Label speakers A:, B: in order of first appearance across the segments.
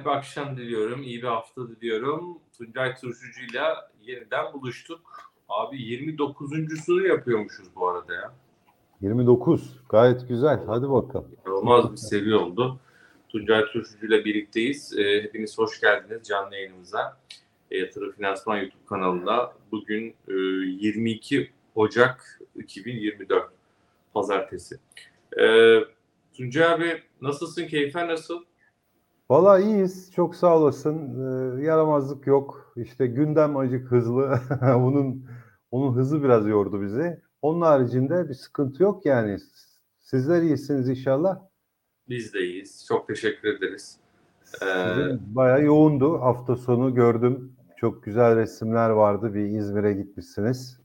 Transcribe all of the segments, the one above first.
A: güzel bir akşam diliyorum. iyi bir hafta diliyorum. Tuncay Turşucu'yla yeniden buluştuk. Abi 29.sunu yapıyormuşuz bu arada ya.
B: 29. Gayet güzel. Hadi bakalım.
A: Olmaz bir seviye oldu. Tuncay Turşucu'yla birlikteyiz. Ee, hepiniz hoş geldiniz canlı yayınımıza. E, Yatırım Finansman YouTube kanalında. Bugün e, 22 Ocak 2024 Pazartesi. Ee, Tuncay abi nasılsın? Keyfen nasıl?
B: Valla iyiyiz. Çok sağ olasın. Ee, yaramazlık yok. İşte gündem acık hızlı. onun onun hızı biraz yordu bizi. Onun haricinde bir sıkıntı yok yani. Sizler iyisiniz inşallah.
A: Biz de iyiyiz. Çok teşekkür ederiz.
B: Sizin bayağı yoğundu. Hafta sonu gördüm. Çok güzel resimler vardı. Bir İzmir'e gitmişsiniz.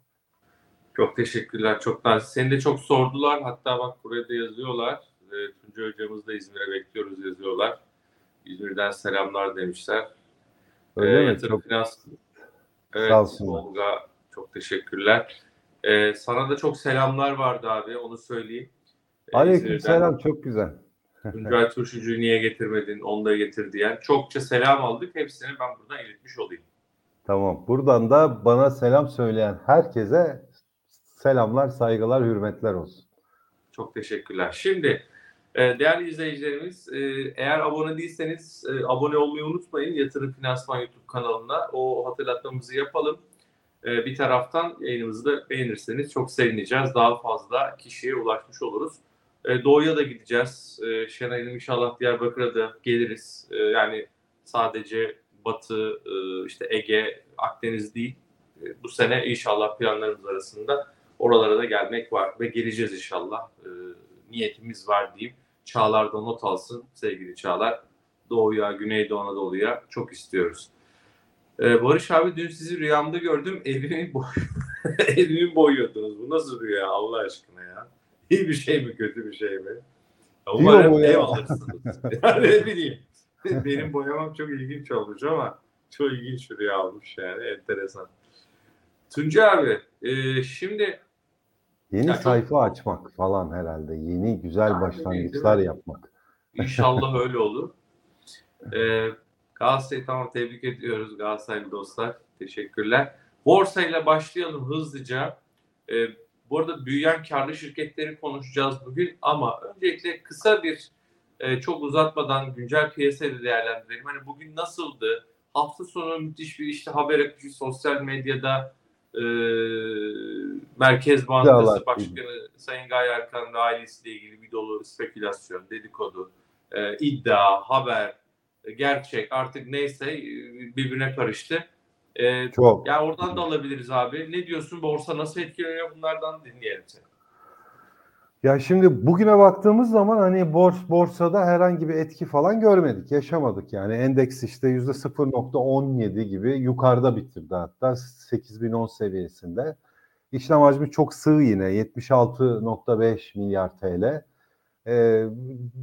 A: Çok teşekkürler. Çok nazik. Seni de çok sordular. Hatta bak buraya da yazıyorlar. E, Tuncay hocamız da İzmir'e bekliyoruz yazıyorlar. İzmir'den selamlar demişler.
B: Öyle
A: Ee,
B: mi? Çok
A: Finans. Evet,
B: Sağ olsunlar.
A: Tolga çok teşekkürler. Ee, sana da çok selamlar vardı abi. Onu söyleyeyim. Ee,
B: Aleyküm
A: İzmir'den
B: selam. Çok güzel.
A: Tuncay Turşucu'yu niye getirmedin? Onu da getir diyen. Çokça selam aldık. Hepsini ben buradan iletmiş olayım.
B: Tamam. Buradan da bana selam söyleyen herkese selamlar, saygılar, hürmetler olsun.
A: Çok teşekkürler. Şimdi değerli izleyicilerimiz e, eğer abone değilseniz e, abone olmayı unutmayın. Yatırım Finansman YouTube kanalına o hatırlatmamızı yapalım. E, bir taraftan yayınımızı da beğenirseniz çok sevineceğiz. Daha fazla kişiye ulaşmış oluruz. E, Doğu'ya da gideceğiz. Şenay'ın inşallah Diyarbakır'a da geliriz. Yani sadece Batı, e, işte Ege, Akdeniz değil. Bu sene inşallah planlarımız arasında oralara da gelmek var ve geleceğiz inşallah. Niyetimiz var diyeyim. Çağlar da not alsın sevgili Çağlar. Doğuya, Güneydoğu Anadolu'ya çok istiyoruz. E, Barış abi dün sizi rüyamda gördüm. Evimi, boy evimi boyuyordunuz. Bu nasıl rüya Allah aşkına ya? İyi bir şey mi kötü bir şey mi? Umarım ev alırsınız. yani ne bileyim. Benim boyamam çok ilginç olmuş ama çok ilginç bir rüya olmuş yani. Enteresan. Tuncay abi e, şimdi
B: Yeni
A: Ya çok-
B: sayfa açmak falan herhalde. Yeni güzel
A: Yani
B: başlangıçlar
A: değil
B: yapmak.
A: İnşallah öyle olur. Ee, Galatasaray'ı tamam tebrik ediyoruz Galatasaraylı dostlar. Teşekkürler. Borsayla başlayalım hızlıca. Ee, bu arada büyüyen karlı şirketleri konuşacağız bugün ama öncelikle kısa bir e, çok uzatmadan güncel piyasayı da değerlendirelim. Hani bugün nasıldı? Hafta sonu müthiş bir işte haber akışı sosyal medyada e, Merkez Bankası
B: İddialar.
A: Başkanı Sayın Gaye Erkan ve ailesiyle ilgili bir dolu spekülasyon, dedikodu, e, iddia, haber, gerçek artık neyse e, birbirine karıştı. E,
B: Çok.
A: ya oradan da alabiliriz abi. Ne diyorsun? Borsa nasıl etkileniyor? Bunlardan dinleyelim seni.
B: Ya şimdi bugüne baktığımız zaman hani bors borsada herhangi bir etki falan görmedik, yaşamadık. Yani endeks işte yüzde 0.17 gibi yukarıda bitirdi hatta 8010 seviyesinde. İşlem hacmi çok sığ yine 76.5 milyar TL. Ee,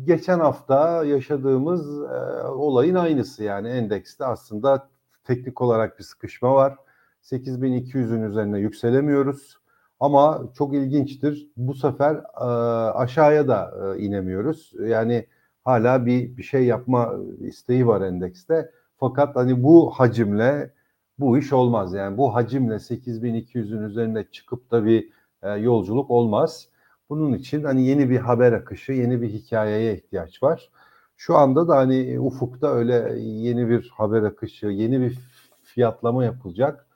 B: geçen hafta yaşadığımız e, olayın aynısı yani endekste aslında teknik olarak bir sıkışma var. 8200'ün üzerine yükselemiyoruz. Ama çok ilginçtir. Bu sefer e, aşağıya da e, inemiyoruz. Yani hala bir bir şey yapma isteği var endekste. Fakat hani bu hacimle bu iş olmaz. Yani bu hacimle 8200'ün üzerine çıkıp da bir e, yolculuk olmaz. Bunun için hani yeni bir haber akışı, yeni bir hikayeye ihtiyaç var. Şu anda da hani ufukta öyle yeni bir haber akışı, yeni bir fiyatlama yapılacak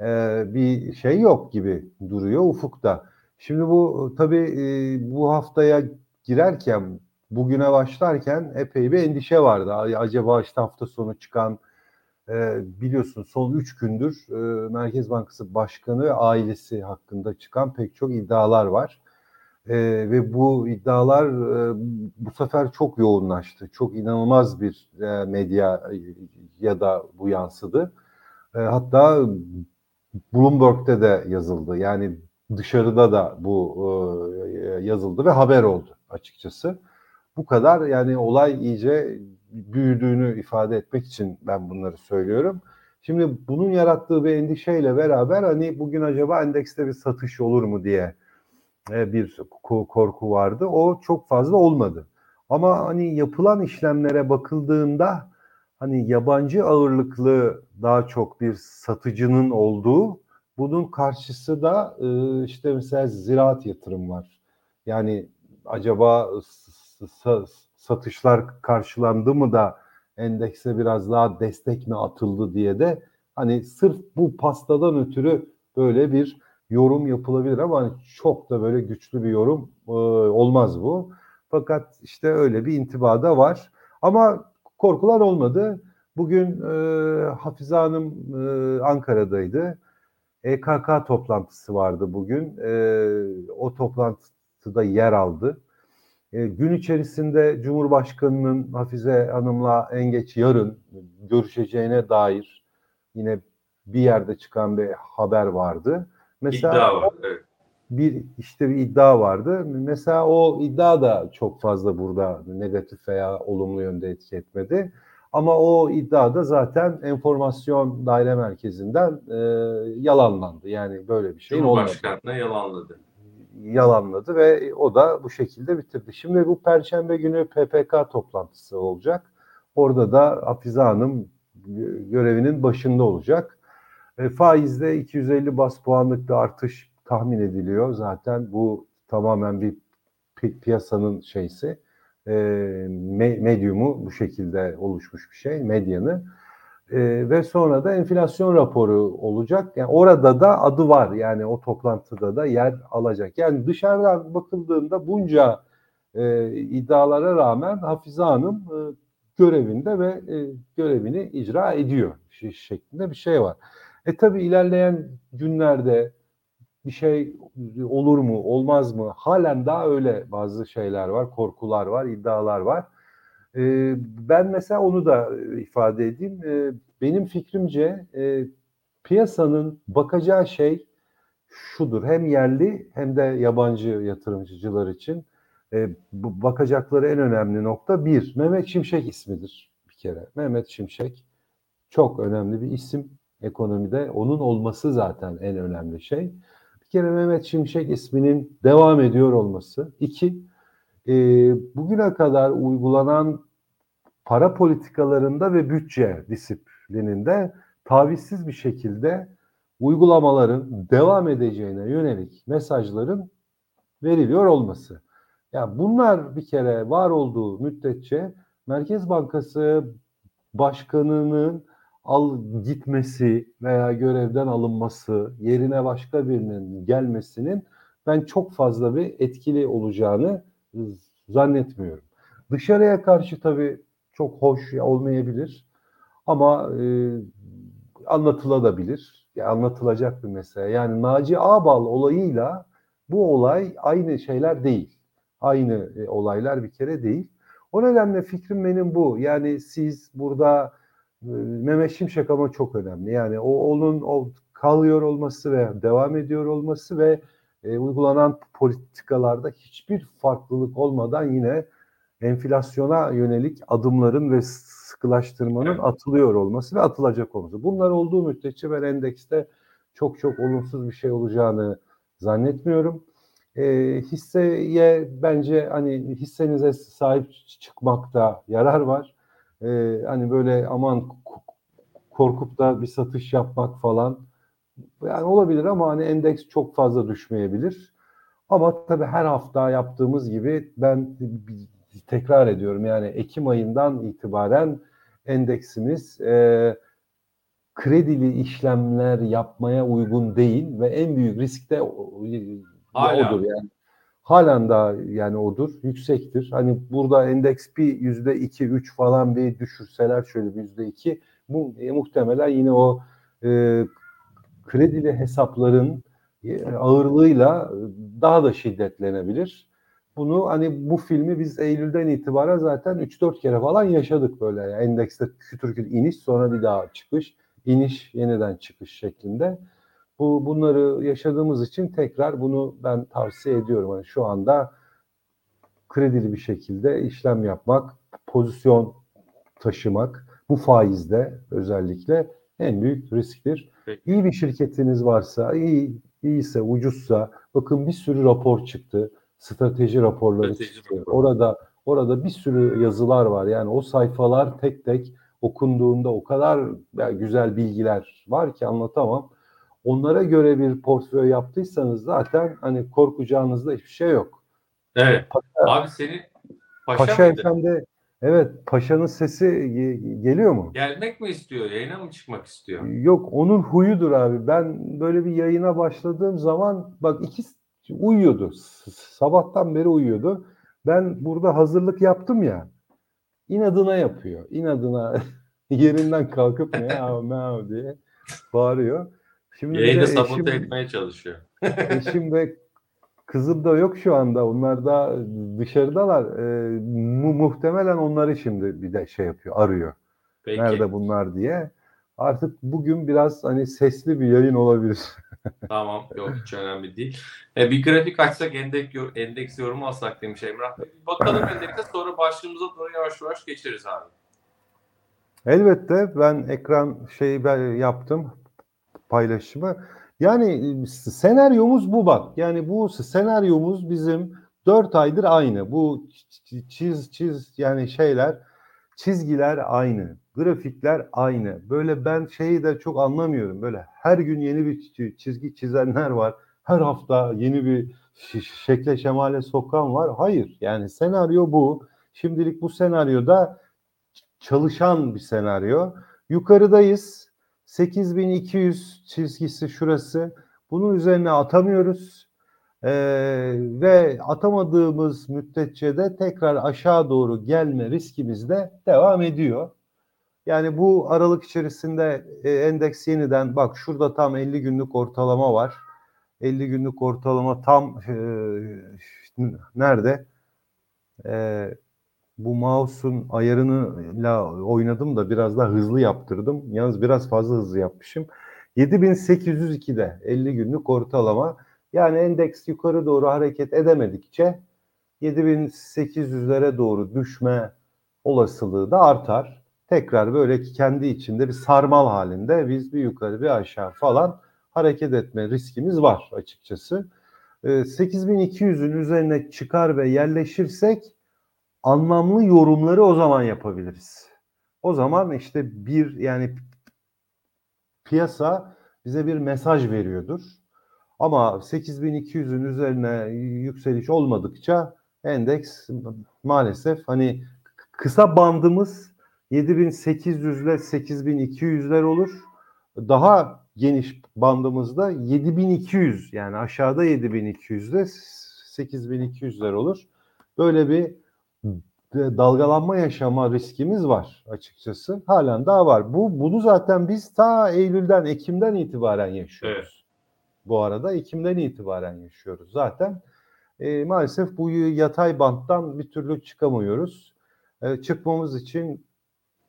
B: e, bir şey yok gibi duruyor ufukta. Şimdi bu tabii e, bu haftaya girerken, bugüne başlarken epey bir endişe vardı. Acaba işte hafta sonu çıkan e, biliyorsun son üç gündür e, Merkez Bankası Başkanı ve ailesi hakkında çıkan pek çok iddialar var. E, ve bu iddialar e, bu sefer çok yoğunlaştı. Çok inanılmaz bir e, medya ya da bu yansıdı. E, hatta Bloomberg'de de yazıldı. Yani dışarıda da bu e, yazıldı ve haber oldu açıkçası. Bu kadar yani olay iyice büyüdüğünü ifade etmek için ben bunları söylüyorum. Şimdi bunun yarattığı bir endişeyle beraber hani bugün acaba endekste bir satış olur mu diye e, bir ko- korku vardı. O çok fazla olmadı. Ama hani yapılan işlemlere bakıldığında hani yabancı ağırlıklı daha çok bir satıcının olduğu bunun karşısı da e, işte mesela ziraat yatırım var. Yani acaba satışlar karşılandı mı da endekse biraz daha destek mi atıldı diye de hani sırf bu pastadan ötürü böyle bir yorum yapılabilir ama hani çok da böyle güçlü bir yorum e, olmaz bu. Fakat işte öyle bir intibada var. Ama korkular olmadı. Bugün e, Hafize Hanım e, Ankara'daydı. EKK toplantısı vardı bugün. E, o toplantıda yer aldı. E, gün içerisinde Cumhurbaşkanı'nın Hafize Hanım'la en geç yarın görüşeceğine dair yine bir yerde çıkan bir haber vardı.
A: Mesela iddia var, evet.
B: Bir işte bir iddia vardı. Mesela o iddia da çok fazla burada negatif veya olumlu yönde etki etmedi. Ama o iddia da zaten enformasyon daire merkezinden e, yalanlandı. Yani böyle bir şey
A: olmadı. Cumhurbaşkanı'na yalanladı.
B: Yalanladı ve o da bu şekilde bitirdi. Şimdi bu perşembe günü PPK toplantısı olacak. Orada da Hafize Hanım görevinin başında olacak. E, faizde 250 bas puanlık bir artış tahmin ediliyor. Zaten bu tamamen bir pi- piyasanın şeysi e, medyumu bu şekilde oluşmuş bir şey, medyanı. E, ve sonra da enflasyon raporu olacak. Yani orada da adı var. Yani o toplantıda da yer alacak. Yani dışarıdan bakıldığında bunca e, iddialara rağmen Hafize Hanım e, görevinde ve e, görevini icra ediyor şeklinde bir şey var. E tabi ilerleyen günlerde bir şey olur mu, olmaz mı? Halen daha öyle bazı şeyler var, korkular var, iddialar var. Ee, ben mesela onu da ifade edeyim. Ee, benim fikrimce e, piyasanın bakacağı şey şudur. Hem yerli hem de yabancı yatırımcılar için e, bakacakları en önemli nokta bir, Mehmet Şimşek ismidir bir kere. Mehmet Şimşek çok önemli bir isim ekonomide. Onun olması zaten en önemli şey. Kere Mehmet Şimşek isminin devam ediyor olması. İki, e, bugüne kadar uygulanan para politikalarında ve bütçe disiplininde tavizsiz bir şekilde uygulamaların devam edeceğine yönelik mesajların veriliyor olması. Yani bunlar bir kere var olduğu müddetçe Merkez Bankası Başkanı'nın al gitmesi veya görevden alınması, yerine başka birinin gelmesinin ben çok fazla bir etkili olacağını zannetmiyorum. Dışarıya karşı tabii çok hoş olmayabilir ama e, anlatılabilir. Ya anlatılacak bir mesele. Yani Naci Ağbal olayıyla bu olay aynı şeyler değil. Aynı e, olaylar bir kere değil. O nedenle fikrim benim bu. Yani siz burada Mehmet Şimşek ama çok önemli. Yani o onun o kalıyor olması ve devam ediyor olması ve e, uygulanan politikalarda hiçbir farklılık olmadan yine enflasyona yönelik adımların ve sıkılaştırmanın atılıyor olması ve atılacak olması. Bunlar olduğu müddetçe ben endekste çok çok olumsuz bir şey olacağını zannetmiyorum. E, hisseye bence hani hissenize sahip çıkmakta yarar var e, hani böyle aman korkup da bir satış yapmak falan yani olabilir ama hani endeks çok fazla düşmeyebilir. Ama tabii her hafta yaptığımız gibi ben tekrar ediyorum yani Ekim ayından itibaren endeksimiz e, kredili işlemler yapmaya uygun değil ve en büyük risk de
A: Hala.
B: odur yani halen daha yani odur. Yüksektir. Hani burada endeks bir yüzde iki, üç falan bir düşürseler şöyle bir yüzde iki bu e, muhtemelen yine o e, kredili hesapların e, ağırlığıyla daha da şiddetlenebilir. Bunu hani bu filmi biz Eylül'den itibaren zaten 3-4 kere falan yaşadık böyle. Yani endekste kütür kütür iniş sonra bir daha çıkış, iniş yeniden çıkış şeklinde. Bu bunları yaşadığımız için tekrar bunu ben tavsiye ediyorum. Yani şu anda kredili bir şekilde işlem yapmak, pozisyon taşımak bu faizde özellikle en büyük risktir. Peki. İyi bir şirketiniz varsa, iyi iyiyse, ucuzsa bakın bir sürü rapor çıktı. Strateji raporları Strateji çıktı. Rapor. Orada orada bir sürü yazılar var. Yani o sayfalar tek tek okunduğunda o kadar güzel bilgiler var ki anlatamam. Onlara göre bir portföy yaptıysanız zaten hani korkacağınızda hiçbir şey yok.
A: Evet.
B: Paşa,
A: Abi senin paşa,
B: Paşa
A: mıydı?
B: Efendi evet Paşa'nın sesi ge- geliyor mu?
A: Gelmek mi istiyor? Yayına mı çıkmak istiyor?
B: Yok onun huyudur abi. Ben böyle bir yayına başladığım zaman bak iki uyuyordu. Sabahtan beri uyuyordu. Ben burada hazırlık yaptım ya. inadına yapıyor. İnadına yerinden kalkıp meow diye bağırıyor. Şimdi
A: Yayını sabote etmeye çalışıyor.
B: eşim ve kızım da yok şu anda. Onlar da dışarıdalar. Ee, mu- muhtemelen onları şimdi bir de şey yapıyor, arıyor.
A: Peki.
B: Nerede bunlar diye. Artık bugün biraz hani sesli bir yayın olabilir.
A: Tamam. Yok hiç önemli değil. E, bir grafik açsak endeks, yor- endeks yorumu alsak demiş Emrah. Bir Bakalım endekse sonra başlığımıza doğru yavaş yavaş geçeriz abi.
B: Elbette ben ekran şeyi ben yaptım paylaşımı. Yani e, senaryomuz bu bak. Yani bu senaryomuz bizim 4 aydır aynı. Bu çiz çiz yani şeyler çizgiler aynı. Grafikler aynı. Böyle ben şeyi de çok anlamıyorum. Böyle her gün yeni bir çizgi çizenler var. Her hafta yeni bir şekle şemale sokan var. Hayır. Yani senaryo bu. Şimdilik bu senaryoda çalışan bir senaryo. Yukarıdayız. 8200 çizgisi şurası. Bunun üzerine atamıyoruz. Ee, ve atamadığımız müddetçe de tekrar aşağı doğru gelme riskimiz de devam ediyor. Yani bu aralık içerisinde e, endeks yeniden bak şurada tam 50 günlük ortalama var. 50 günlük ortalama tam e, nerede? E, bu mouse'un ayarıyla oynadım da biraz daha hızlı yaptırdım. Yalnız biraz fazla hızlı yapmışım. 7802'de 50 günlük ortalama. Yani endeks yukarı doğru hareket edemedikçe 7800'lere doğru düşme olasılığı da artar. Tekrar böyle kendi içinde bir sarmal halinde biz bir yukarı bir aşağı falan hareket etme riskimiz var açıkçası. Ee, 8200'ün üzerine çıkar ve yerleşirsek anlamlı yorumları o zaman yapabiliriz. O zaman işte bir yani piyasa bize bir mesaj veriyordur. Ama 8200'ün üzerine yükseliş olmadıkça endeks maalesef hani kısa bandımız 7800 ile 8200'ler olur. Daha geniş bandımızda 7200 yani aşağıda 7200 ile 8200'ler olur. Böyle bir dalgalanma yaşama riskimiz var açıkçası. Halen daha var. Bu bunu zaten biz ta Eylül'den, Ekim'den itibaren yaşıyoruz.
A: Evet.
B: Bu arada Ekim'den itibaren yaşıyoruz zaten. E, maalesef bu yatay banttan bir türlü çıkamıyoruz. E, çıkmamız için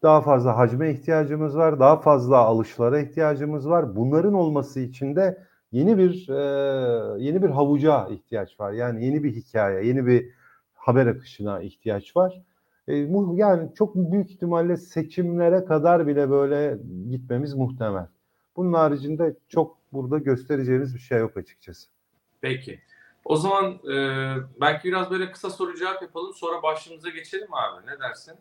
B: daha fazla hacme ihtiyacımız var, daha fazla alışlara ihtiyacımız var. Bunların olması için de yeni bir e, yeni bir havuca ihtiyaç var. Yani yeni bir hikaye, yeni bir haber akışına ihtiyaç var. E, yani çok büyük ihtimalle seçimlere kadar bile böyle gitmemiz muhtemel. Bunun haricinde çok burada göstereceğimiz bir şey yok açıkçası.
A: Peki. O zaman e, belki biraz böyle kısa soru cevap yapalım. Sonra başlığımıza geçelim abi. Ne dersin?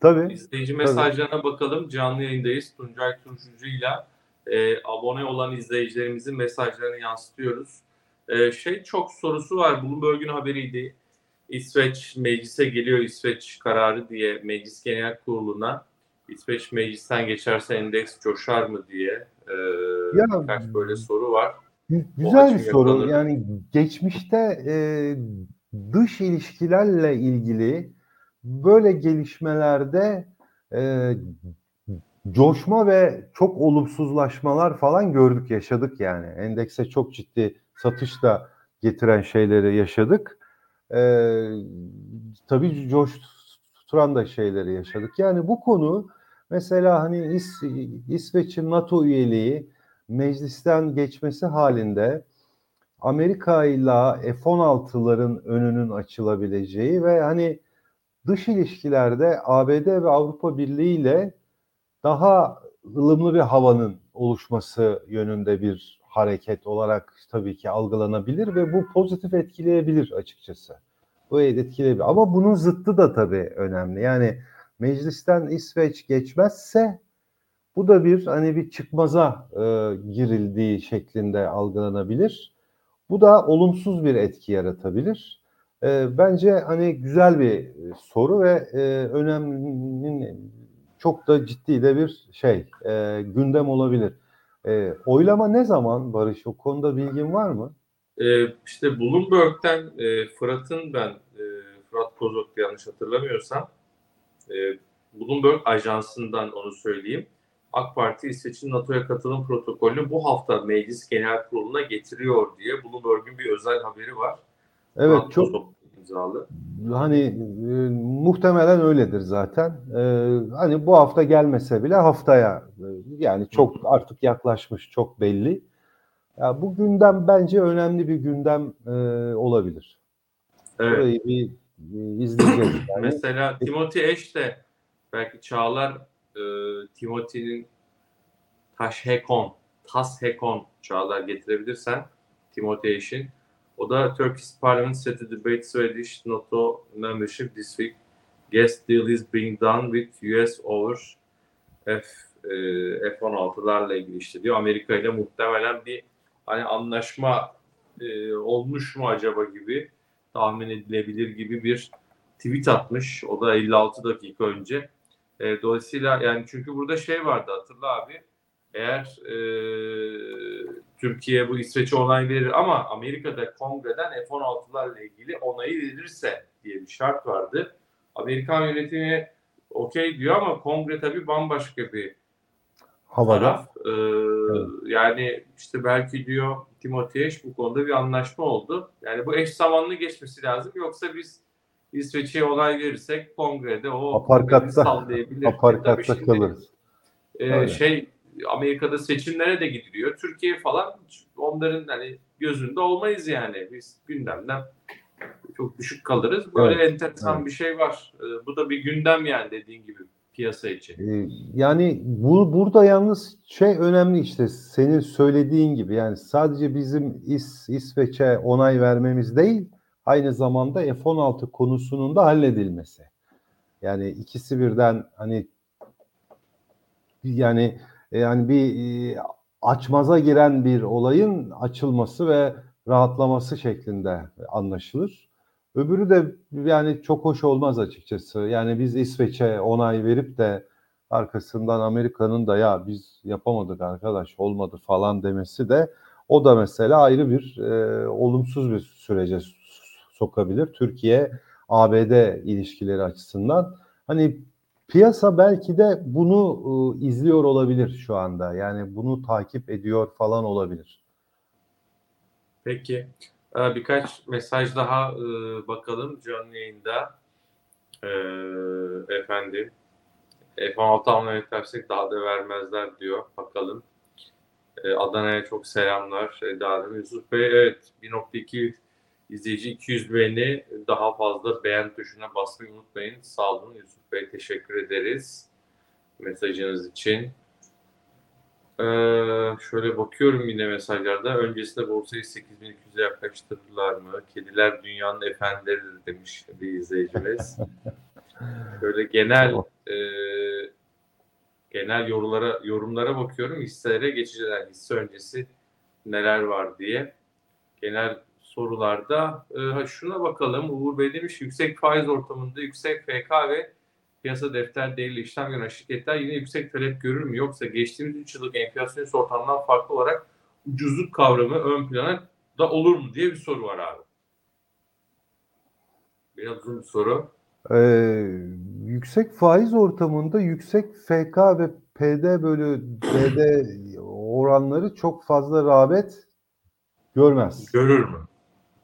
B: Tabii.
A: İzleyici mesajlarına bakalım. Canlı yayındayız. Tuncay Turşucu'yla e, abone olan izleyicilerimizin mesajlarını yansıtıyoruz. E, şey çok sorusu var. Bloomberg'un haberiydi. İsveç meclise geliyor İsveç kararı diye meclis genel kuruluna İsveç meclisten geçerse endeks coşar mı diye e,
B: Ya,
A: birkaç böyle soru var.
B: Güzel bir soru.
A: yapalım.
B: Yani geçmişte e, dış ilişkilerle ilgili böyle gelişmelerde e, coşma ve çok olumsuzlaşmalar falan gördük, yaşadık yani. Endekse çok ciddi satış da getiren şeyleri yaşadık. E, tabii coşturan da şeyleri yaşadık. Yani bu konu mesela hani İs, İsveç'in NATO üyeliği meclisten geçmesi halinde Amerika ile F-16'ların önünün açılabileceği ve hani dış ilişkilerde ABD ve Avrupa Birliği ile daha ılımlı bir havanın oluşması yönünde bir hareket olarak tabii ki algılanabilir ve bu pozitif etkileyebilir açıkçası. Bu etkileyebilir. Ama bunun zıttı da tabii önemli. Yani meclisten İsveç geçmezse bu da bir hani bir çıkmaza e, girildiği şeklinde algılanabilir. Bu da olumsuz bir etki yaratabilir. E, bence hani güzel bir e, soru ve e, önemli çok da ciddi de bir şey e, gündem olabilir. E, oylama ne zaman Barış? O konuda bilgin var mı?
A: E, işte Bloomberg'den e, Fırat'ın ben e, Fırat Kozok'tu yanlış hatırlamıyorsam e, Bloomberg ajansından onu söyleyeyim. AK Parti İsveç'in NATO'ya katılım protokolünü bu hafta Meclis Genel Kurulu'na getiriyor diye Bloomberg'ün bir özel haberi var.
B: Evet
A: Fırat
B: çok
A: Kozok imzalı.
B: hani e, muhtemelen öyledir zaten. E, hani bu hafta gelmese bile haftaya e, yani çok artık yaklaşmış çok belli. Ya bu gündem bence önemli bir gündem e, olabilir.
A: Evet.
B: Burayı bir e, izleyeceğiz. Yani.
A: Mesela Timothy Ash de belki Çağlar e, Timothy'nin Taş Hekon, Tas Hekon Çağlar getirebilirsen Timothy Ash'in. O da Turkish Parliament set to debate Swedish NATO membership this week. Guest deal is being done with US over F, e, F-16'larla ilgili işte diyor. Amerika ile muhtemelen bir hani anlaşma e, olmuş mu acaba gibi tahmin edilebilir gibi bir tweet atmış. O da 56 dakika önce. E, dolayısıyla yani çünkü burada şey vardı hatırla abi. Eğer e, Türkiye bu İsveç'e onay verir ama Amerika'da kongreden F-16'larla ilgili onayı verirse diye bir şart vardı. Amerikan yönetimi okey diyor ama kongre tabii bambaşka bir
B: Havada.
A: taraf. Ee,
B: Evet.
A: Yani işte belki diyor Timothy Ash bu konuda bir anlaşma oldu. Yani bu eş zamanlı geçmesi lazım. Yoksa biz İsveç'e olay verirsek kongrede o
B: Aparkatta-
A: sallayabilir.
B: Aparkatta kalırız.
A: e, şey Amerika'da seçimlere de gidiliyor. Türkiye falan onların hani gözünde olmayız yani. Biz gündemden çok düşük kalırız. Böyle
B: Evet,
A: enteresan
B: evet.
A: bir şey var. Ee, bu da bir gündem yani dediğin gibi piyasa için.
B: Ee, Yani bu burada yalnız şey önemli işte senin söylediğin gibi yani sadece bizim İs, İsveç'e onay vermemiz değil aynı zamanda F-16 konusunun da halledilmesi. Yani ikisi birden hani yani yani bir e, açmaza giren bir olayın açılması ve rahatlaması şeklinde anlaşılır. Öbürü de yani çok hoş olmaz açıkçası. Yani biz İsveç'e onay verip de arkasından Amerika'nın da ya biz yapamadık arkadaş olmadı falan demesi de o da mesela ayrı bir e, olumsuz bir sürece sokabilir. Türkiye ABD ilişkileri açısından. Hani piyasa belki de bunu e, izliyor olabilir şu anda. Yani bunu takip ediyor falan olabilir.
A: Peki. Ee, Birkaç mesaj daha e, bakalım canlı yayında. Ee, efendim. F-16 almaya dersek daha da vermezler diyor. Bakalım. Ee, Adana'ya çok selamlar. Hanım. Yusuf Bey evet 1.2 izleyici 200 beğeni daha fazla beğen tuşuna basmayı unutmayın. Sağ olun Yusuf Bey teşekkür ederiz mesajınız için. Ee, şöyle bakıyorum yine mesajlarda. Öncesinde borsayı 8200'e yaklaştırırlar mı? Kediler dünyanın efendileridir demiş bir izleyicimiz. Şöyle genel e, genel yorumlara yorumlara bakıyorum. Hisselere geçeceğiz. Hisse öncesi neler var diye. Genel sorularda e, şuna bakalım. Uğur Bey demiş yüksek faiz ortamında yüksek FK ve piyasa defter değerli işlem gören şirketler yine yüksek talep görür mü? Yoksa geçtiğimiz 3 yıllık enflasyonist ortamdan farklı olarak ucuzluk kavramı ön plana da olur mu diye bir soru var abi. Biraz uzun bir soru.
B: Ee, yüksek faiz ortamında yüksek FK ve PD bölü DD oranları çok fazla rağbet görmez.
A: Görür mü?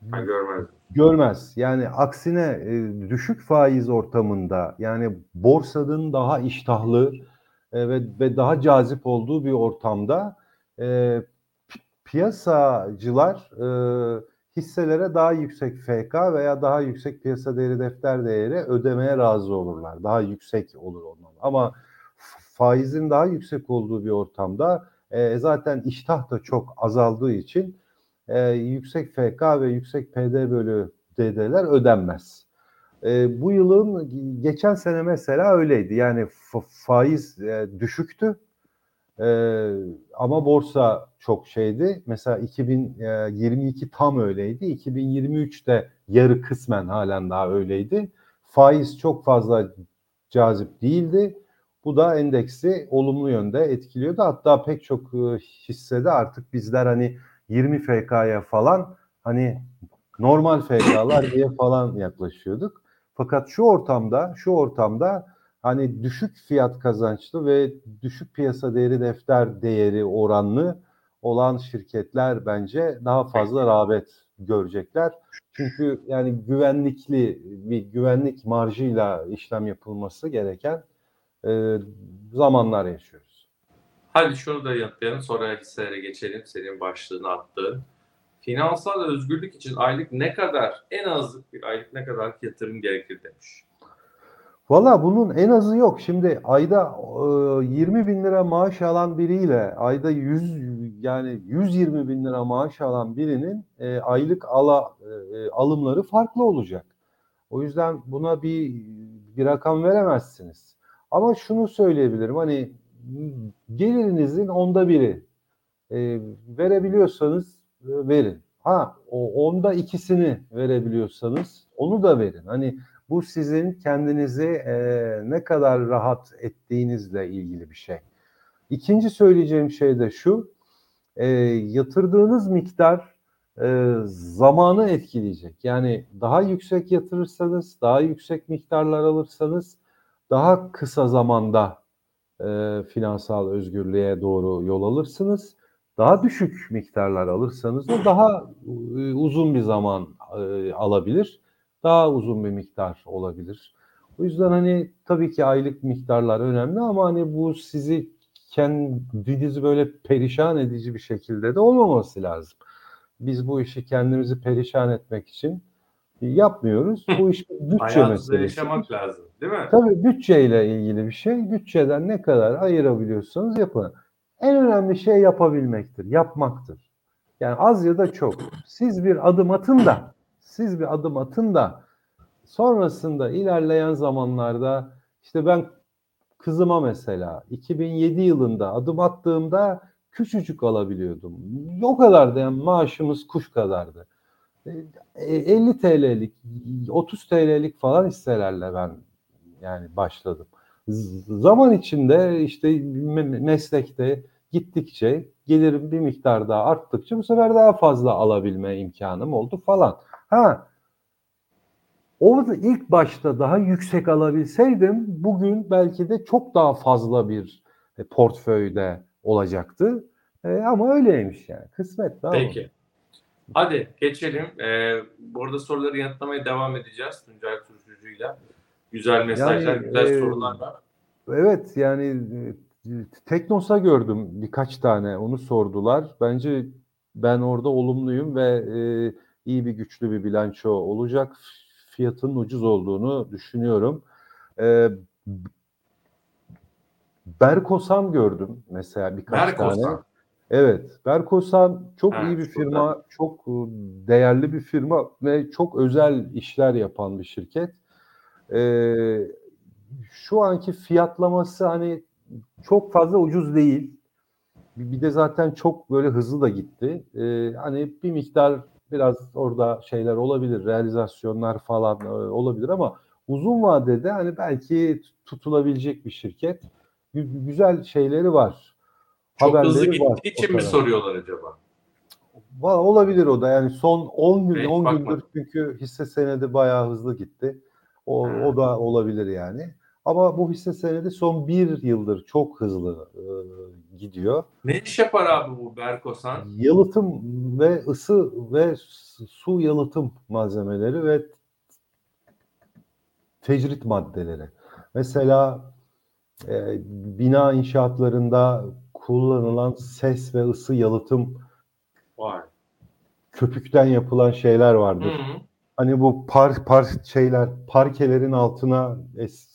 A: Ben görmezdim.
B: Görmez. Yani aksine e, düşük faiz ortamında yani borsanın daha iştahlı e, ve, ve daha cazip olduğu bir ortamda e, pi- piyasacılar e, hisselere daha yüksek FK veya daha yüksek piyasa değeri defter değeri ödemeye razı olurlar. Daha yüksek olur ondan. Ama faizin daha yüksek olduğu bir ortamda e, zaten iştah da çok azaldığı için e, yüksek FK ve yüksek PD bölü DD'ler ödenmez. E, bu yılın geçen sene mesela öyleydi. Yani fa- faiz e, düşüktü. E, ama borsa çok şeydi. Mesela 2022 tam öyleydi. 2023'te yarı kısmen halen daha öyleydi. Faiz çok fazla cazip değildi. Bu da endeksi olumlu yönde etkiliyordu. Hatta pek çok e, hissede artık bizler hani 20 FK'ya falan hani normal FK'lar diye falan yaklaşıyorduk. Fakat şu ortamda, şu ortamda hani düşük fiyat kazançlı ve düşük piyasa değeri defter değeri oranlı olan şirketler bence daha fazla rağbet görecekler. Çünkü yani güvenlikli bir güvenlik marjıyla işlem yapılması gereken e, zamanlar yaşıyoruz.
A: Hadi şunu da yanıtlayalım sonra hisselere geçelim. Senin başlığını attığın. Finansal özgürlük için aylık ne kadar, en az bir aylık ne kadar yatırım gerekir demiş.
B: Valla bunun en azı yok. Şimdi ayda e, 20 bin lira maaş alan biriyle ayda 100 yani 120 bin lira maaş alan birinin e, aylık ala e, alımları farklı olacak. O yüzden buna bir bir rakam veremezsiniz. Ama şunu söyleyebilirim hani gelirinizin onda biri e, verebiliyorsanız e, verin. Ha o onda ikisini verebiliyorsanız onu da verin. Hani bu sizin kendinizi e, ne kadar rahat ettiğinizle ilgili bir şey. İkinci söyleyeceğim şey de şu, e, yatırdığınız miktar e, zamanı etkileyecek. Yani daha yüksek yatırırsanız, daha yüksek miktarlar alırsanız daha kısa zamanda e, finansal özgürlüğe doğru yol alırsınız. Daha düşük miktarlar alırsanız da daha e, uzun bir zaman e, alabilir daha uzun bir miktar olabilir. O yüzden hani tabii ki aylık miktarlar önemli ama hani bu sizi kendinizi böyle perişan edici bir şekilde de olmaması lazım. Biz bu işi kendimizi perişan etmek için yapmıyoruz. Bu iş bütçe meselesi.
A: yaşamak lazım değil mi?
B: Tabii bütçeyle ilgili bir şey. Bütçeden ne kadar ayırabiliyorsanız yapın. En önemli şey yapabilmektir, yapmaktır. Yani az ya da çok. Siz bir adım atın da siz bir adım atın da sonrasında ilerleyen zamanlarda işte ben kızıma mesela 2007 yılında adım attığımda küçücük alabiliyordum. O kadar da yani maaşımız kuş kadardı. 50 TL'lik, 30 TL'lik falan hisselerle ben yani başladım. Zaman içinde işte meslekte gittikçe gelirim bir miktar daha arttıkça bu sefer daha fazla alabilme imkanım oldu falan. Ha orada ilk başta daha yüksek alabilseydim bugün belki de çok daha fazla bir e, portföyde olacaktı. E, ama öyleymiş yani. Kısmet. Daha
A: Peki. Mı? Hadi geçelim. Ee, bu arada soruları yanıtlamaya devam edeceğiz Tuncay Turşucu'yla. Güzel mesajlar, yani, güzel e, sorular var.
B: Evet yani e, Teknos'a gördüm birkaç tane onu sordular. Bence ben orada olumluyum ve e, iyi bir güçlü bir bilanço olacak. Fiyatın ucuz olduğunu düşünüyorum. Ee, Berkosan gördüm mesela birkaç Berkosan. tane. Evet, Berkosan çok evet, iyi bir firma, çok e, değerli bir firma ve çok özel işler yapan bir şirket. Ee, şu anki fiyatlaması hani çok fazla ucuz değil. Bir de zaten çok böyle hızlı da gitti. Ee, hani bir miktar biraz orada şeyler olabilir, realizasyonlar falan e, olabilir ama uzun vadede hani belki tutulabilecek bir şirket. Güzel şeyleri var.
A: Çok Haberleri hızlı gittiği için mi soruyorlar acaba?
B: Olabilir o da yani son 10 gün 10 gündür çünkü hisse senedi bayağı hızlı gitti. O, o da olabilir yani. Ama bu hisse senedi son bir yıldır çok hızlı e, gidiyor.
A: Ne iş yapar abi bu Berkosan?
B: Yalıtım ve ısı ve su yalıtım malzemeleri ve tecrit maddeleri. Mesela e, bina inşaatlarında kullanılan ses ve ısı yalıtım
A: Var.
B: köpükten yapılan şeyler vardır. Hı hı. Hani bu par, par şeyler parkelerin altına es,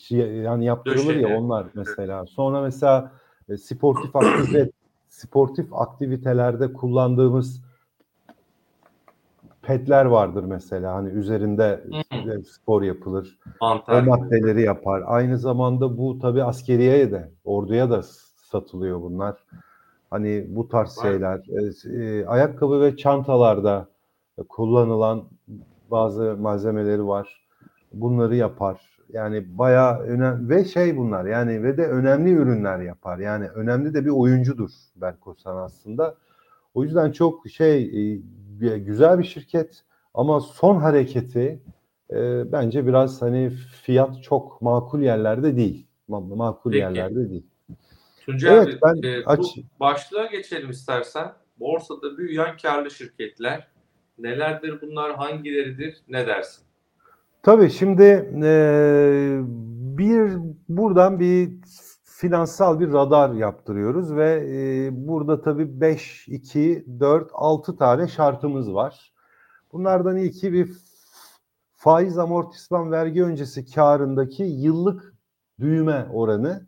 B: şey, yani yaptırılır ya onlar mesela. Sonra mesela e, sportif aktivite sportif aktivitelerde kullandığımız petler vardır mesela hani üzerinde
A: Hı.
B: spor yapılır. O
A: Mantar.
B: maddeleri yapar. Aynı zamanda bu tabii askeriyeye de, orduya da satılıyor bunlar. Hani bu tarz şeyler. E, e, ayakkabı ve çantalarda kullanılan bazı malzemeleri var. Bunları yapar. Yani bayağı önemli ve şey bunlar yani ve de önemli ürünler yapar. Yani önemli de bir oyuncudur Berkosan aslında. O yüzden çok şey e, güzel bir şirket ama son hareketi e, bence biraz hani fiyat çok makul yerlerde değil. Ma- Makul
A: Peki.
B: yerlerde değil.
A: Tuncay
B: Evet,
A: abi,
B: ben
A: e,
B: aç-
A: bu başlığa geçelim istersen. Borsada büyüyen karlı şirketler nelerdir bunlar, hangileridir, ne dersin?
B: Tabii şimdi e, bir buradan bir finansal bir radar yaptırıyoruz ve e, burada tabii 5, 2, 4, 6 tane şartımız var. Bunlardan ilki bir faiz amortisman vergi öncesi karındaki yıllık büyüme oranı.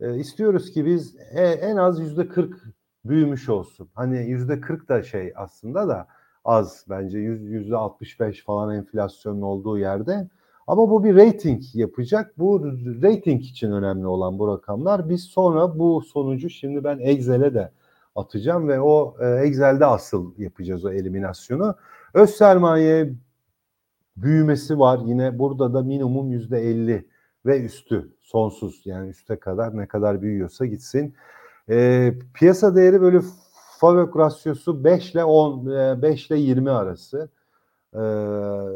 B: E, istiyoruz ki biz e, en az yüzde 40 büyümüş olsun. Hani yüzde 40 da şey aslında da az bence yüzde 65 falan enflasyonun olduğu yerde. Ama bu bir rating yapacak. Bu rating için önemli olan bu rakamlar. Biz sonra bu sonucu şimdi ben Excel'e de atacağım ve o e, Excel'de asıl yapacağız o eliminasyonu. Öz sermaye büyümesi var. Yine burada da minimum yüzde 50 ve üstü sonsuz yani üste kadar ne kadar büyüyorsa gitsin. E, piyasa değeri böyle FAVÖK rasyosu 5 ile 10 e, 5 ile 20 arası e,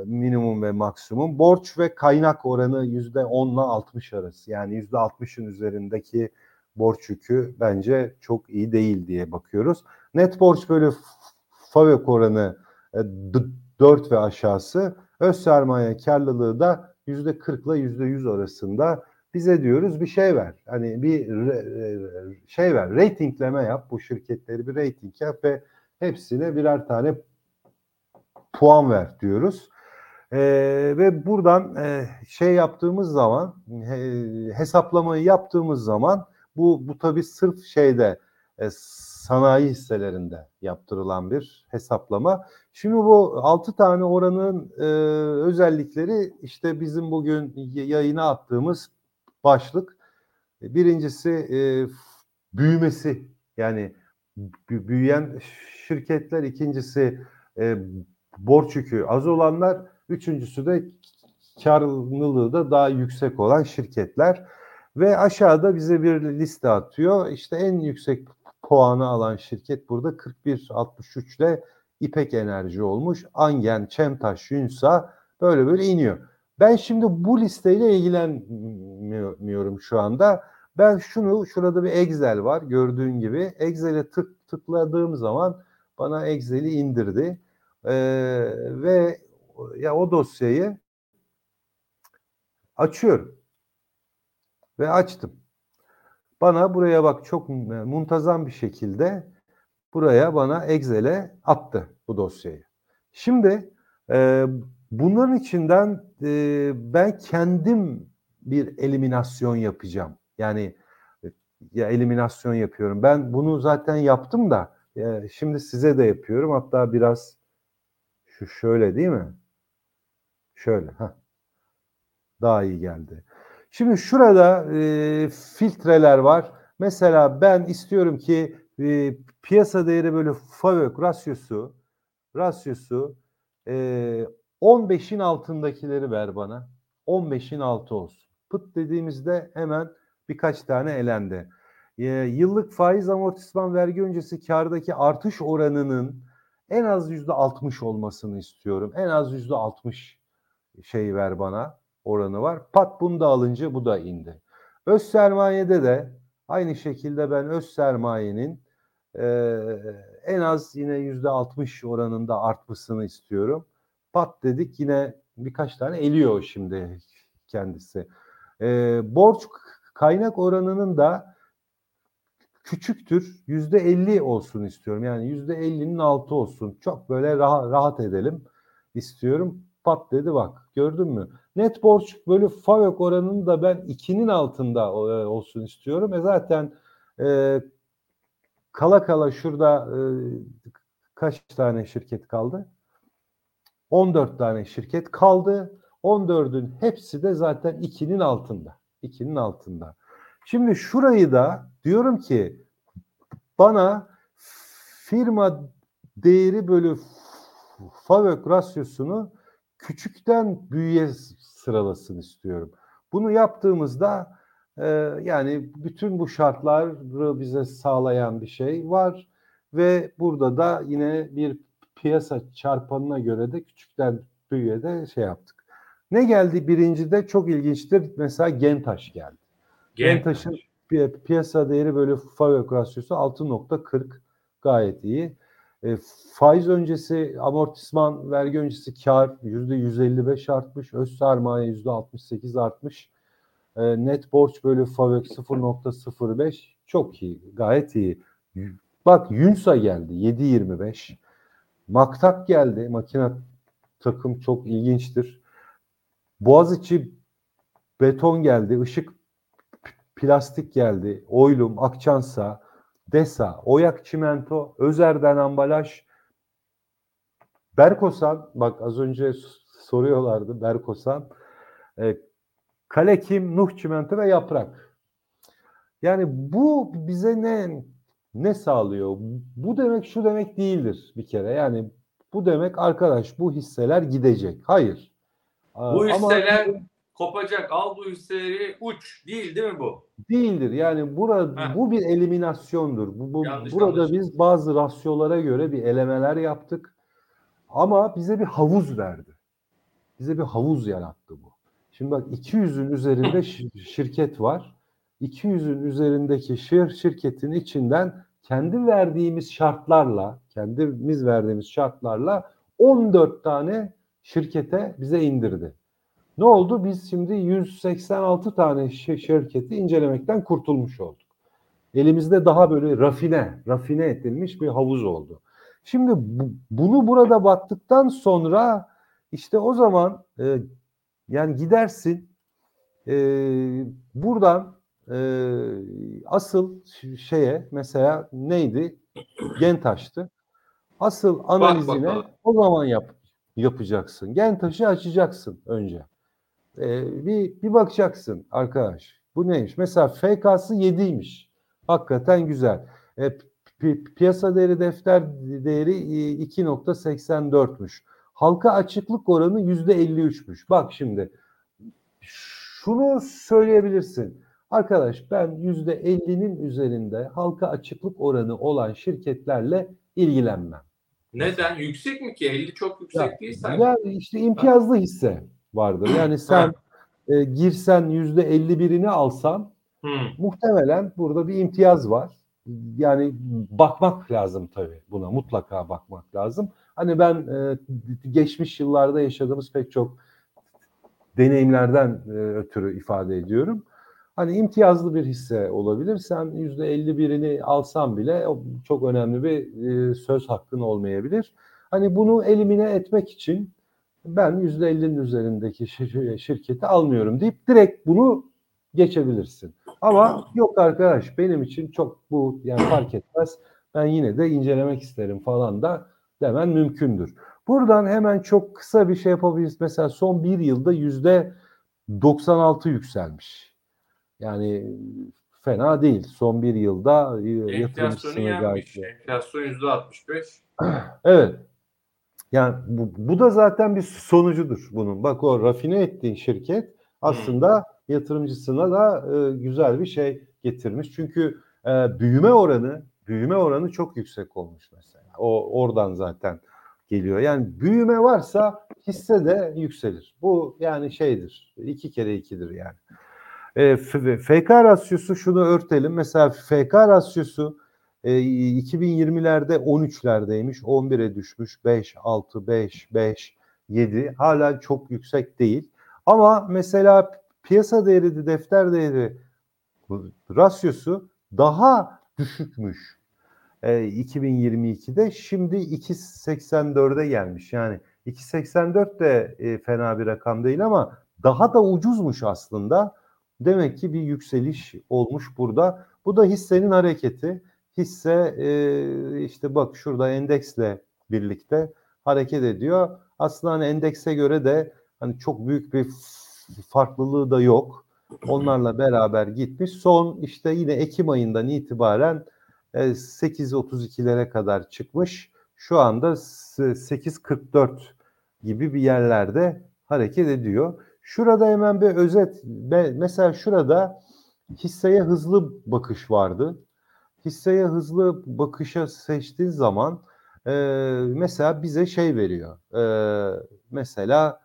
B: minimum ve maksimum. Borç ve kaynak oranı yüzde 10 ile 60 arası. Yani yüzde 60'ın üzerindeki borç yükü bence çok iyi değil diye bakıyoruz. Net borç böyle FAVÖK oranı e, 4 ve aşağısı. Öz sermaye karlılığı da yüzde 40 ile yüzde 100 arasında bize diyoruz bir şey ver. Hani bir şey ver, ratingleme yap. Bu şirketleri bir rating yap ve hepsine birer tane puan ver diyoruz. Ee, ve buradan e, şey yaptığımız zaman he, hesaplamayı yaptığımız zaman bu bu tabii sırf şeyde e, sanayi hisselerinde yaptırılan bir hesaplama. Şimdi bu 6 tane oranın e, özellikleri işte bizim bugün yayına attığımız başlık. Birincisi e, büyümesi yani büyüyen şirketler, ikincisi e, borç yükü az olanlar, üçüncüsü de karlılığı da daha yüksek olan şirketler ve aşağıda bize bir liste atıyor. İşte en yüksek puanı alan şirket burada 41.63 ile İpek Enerji olmuş. Angen, Çemtaş, Yunsa böyle böyle iniyor. Ben şimdi bu listeyle ilgilenmiyorum şu anda. Ben şunu, şurada bir Excel var gördüğün gibi. Excel'e tık, tıkladığım zaman bana Excel'i indirdi. Ee, ve ya o dosyayı açıyorum. Ve açtım. Bana buraya bak çok muntazam bir şekilde buraya bana Excel'e attı bu dosyayı. Şimdi e, bunların içinden e, ben kendim bir eliminasyon yapacağım. Yani ya eliminasyon yapıyorum. Ben bunu zaten yaptım da e, şimdi size de yapıyorum. Hatta biraz şu şöyle değil mi? Şöyle. Heh. Daha iyi geldi. Şimdi şurada e, filtreler var. Mesela ben istiyorum ki e, piyasa değeri böyle FAVÖK rasyosu rasyosu e, 15'in altındakileri ver bana. 15'in altı olsun. Pıt dediğimizde hemen birkaç tane elendi. E, yıllık faiz amortisman vergi öncesi kardaki artış oranının en az yüzde 60 olmasını istiyorum. En az yüzde 60 şey ver bana oranı var. Pat bunu da alınca bu da indi. Öz sermayede de aynı şekilde ben öz sermayenin e, en az yine yüzde 60 oranında artmasını istiyorum. Pat dedik yine birkaç tane eliyor şimdi kendisi. E, borç kaynak oranının da küçüktür. Yüzde 50 olsun istiyorum. Yani yüzde 50'nin altı olsun. Çok böyle rahat, rahat edelim istiyorum. Pat dedi bak gördün mü? Net borç bölü FAVÖK oranını da ben 2'nin altında olsun istiyorum. E zaten e, kala kala şurada e, kaç tane şirket kaldı? 14 tane şirket kaldı. 14'ün hepsi de zaten 2'nin altında. 2'nin altında. Şimdi şurayı da diyorum ki bana firma değeri bölü FAVÖK rasyosunu küçükten büyüğe sıralasın istiyorum. Bunu yaptığımızda e, yani bütün bu şartları bize sağlayan bir şey var ve burada da yine bir piyasa çarpanına göre de küçükten büyüğe de şey yaptık. Ne geldi birincide çok ilginçtir. Mesela Gentaş geldi. Gentaş'ın pi- piyasa değeri bölü FAVÖK rasyosu 6.40 gayet iyi. E, faiz öncesi amortisman vergi öncesi kar %155 artmış. Öz sermaye %68 artmış. E, net borç bölü FAVÖK 0.05 çok iyi. Gayet iyi. Bak Yunsa geldi 7.25. Maktak geldi. Makine takım çok ilginçtir. Boğaziçi beton geldi. Işık plastik geldi. Oylum, Akçansa, Desa, Oyak Çimento, Özer'den ambalaj, Berkosan, bak az önce soruyorlardı Berkosan, e, Kalekim, Nuh Çimento ve Yaprak. Yani bu bize ne ne sağlıyor? Bu demek şu demek değildir bir kere. Yani bu demek arkadaş bu hisseler gidecek. Hayır.
A: Bu hisseler Ama, kopacak. Al bu hisseleri uç. Değil değil mi bu?
B: Değildir. Yani burada bu bir eliminasyondur. Bu, bu
A: Yanlış
B: burada
A: anlaşıldı.
B: biz bazı rasyolara göre bir elemeler yaptık. Ama bize bir havuz verdi. Bize bir havuz yarattı bu. Şimdi bak 200'ün üzerinde şir- şirket var. 200'ün üzerindeki şir şirketin içinden kendi verdiğimiz şartlarla, kendimiz verdiğimiz şartlarla 14 tane şirkete bize indirdi. Ne oldu? Biz şimdi 186 tane şi- şirketi incelemekten kurtulmuş olduk. Elimizde daha böyle rafine, rafine edilmiş bir havuz oldu. Şimdi bu- bunu burada baktıktan sonra işte o zaman e, yani gidersin e, buradan e, asıl şeye mesela neydi? Gentaş'tı. Asıl analizine
A: bakalım.
B: o zaman yap, yapacaksın. Gentaş'ı açacaksın önce. Ee, bir, bir bakacaksın arkadaş. Bu neymiş? Mesela FK'sı 7'ymiş. Hakikaten güzel. E, pi- piyasa değeri defter değeri e, 2.84'müş. Halka açıklık oranı %53'müş. Bak şimdi şunu söyleyebilirsin. Arkadaş ben %50'nin üzerinde halka açıklık oranı olan şirketlerle ilgilenmem.
A: Neden? Yüksek mi ki? 50 çok yüksek
B: Ya,
A: değil sanki.
B: ya işte imtiyazlı hisse vardır. Yani sen e, girsen yüzde 51'ini alsan
A: Hı.
B: muhtemelen burada bir imtiyaz var. Yani bakmak lazım tabii buna mutlaka bakmak lazım. Hani ben e, geçmiş yıllarda yaşadığımız pek çok deneyimlerden e, ötürü ifade ediyorum. Hani imtiyazlı bir hisse olabilir. Sen yüzde 51'ini alsan bile çok önemli bir e, söz hakkın olmayabilir. Hani bunu elimine etmek için ben yüzde 50'nin üzerindeki şir- şirketi almıyorum deyip direkt bunu geçebilirsin. Ama yok arkadaş benim için çok bu yani fark etmez. Ben yine de incelemek isterim falan da demen mümkündür. Buradan hemen çok kısa bir şey yapabiliriz. Mesela son bir yılda yüzde 96 yükselmiş. Yani fena değil. Son bir yılda e,
A: Enflasyonu
B: yatırımcısına gayet.
A: Enflasyon %65.
B: Evet. Yani bu, bu da zaten bir sonucudur bunun. Bak o rafine ettiğin şirket aslında yatırımcısına da e, güzel bir şey getirmiş. Çünkü e, büyüme oranı büyüme oranı çok yüksek olmuş mesela. O oradan zaten geliyor. Yani büyüme varsa hisse de yükselir. Bu yani şeydir. iki kere ikidir yani. E, FK rasyosu şunu örtelim. Mesela FK rasyosu e, 2020'lerde 13'lerdeymiş. 11'e düşmüş. 5, 6, 5, 5, 7. Hala çok yüksek değil. Ama mesela piyasa değeri, defter değeri rasyosu daha düşükmüş. E, 2022'de şimdi 2.84'e gelmiş. Yani 2.84 de e, fena bir rakam değil ama daha da ucuzmuş aslında. Demek ki bir yükseliş olmuş burada. Bu da hissenin hareketi. Hisse e, işte bak şurada endeksle birlikte hareket ediyor. aslında hani endekse göre de hani çok büyük bir farklılığı da yok. Onlarla beraber gitmiş. Son işte yine Ekim ayından itibaren e, 8.32'lere kadar çıkmış. Şu anda s- 8.44 gibi bir yerlerde hareket ediyor. Şurada hemen bir özet. Mesela şurada hisseye hızlı bakış vardı. Hisseye hızlı bakışa seçtiğin zaman e, mesela bize şey veriyor. E, mesela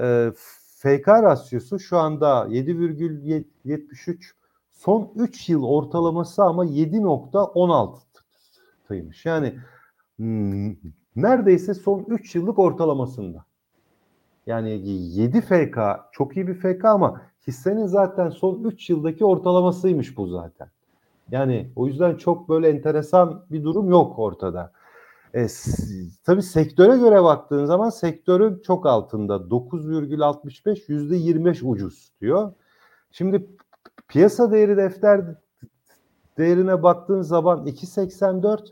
B: e, FK rasyosu şu anda 7,73 son 3 yıl ortalaması ama 7.16'ymış. Yani hmm, neredeyse son 3 yıllık ortalamasında. Yani 7 FK çok iyi bir FK ama hissenin zaten son 3 yıldaki ortalamasıymış bu zaten. Yani o yüzden çok böyle enteresan bir durum yok ortada. E, tabii sektöre göre baktığın zaman sektörün çok altında 9,65 %25 ucuz diyor. Şimdi piyasa değeri defter değerine baktığın zaman 2.84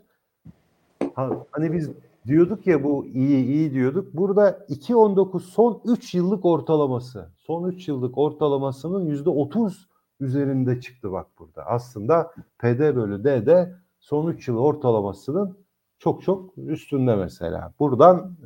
B: ha, hani biz diyorduk ya bu iyi iyi diyorduk. Burada 2.19 son 3 yıllık ortalaması. Son 3 yıllık ortalamasının %30 üzerinde çıktı bak burada. Aslında PD bölü D de son 3 yıl ortalamasının çok çok üstünde mesela. Buradan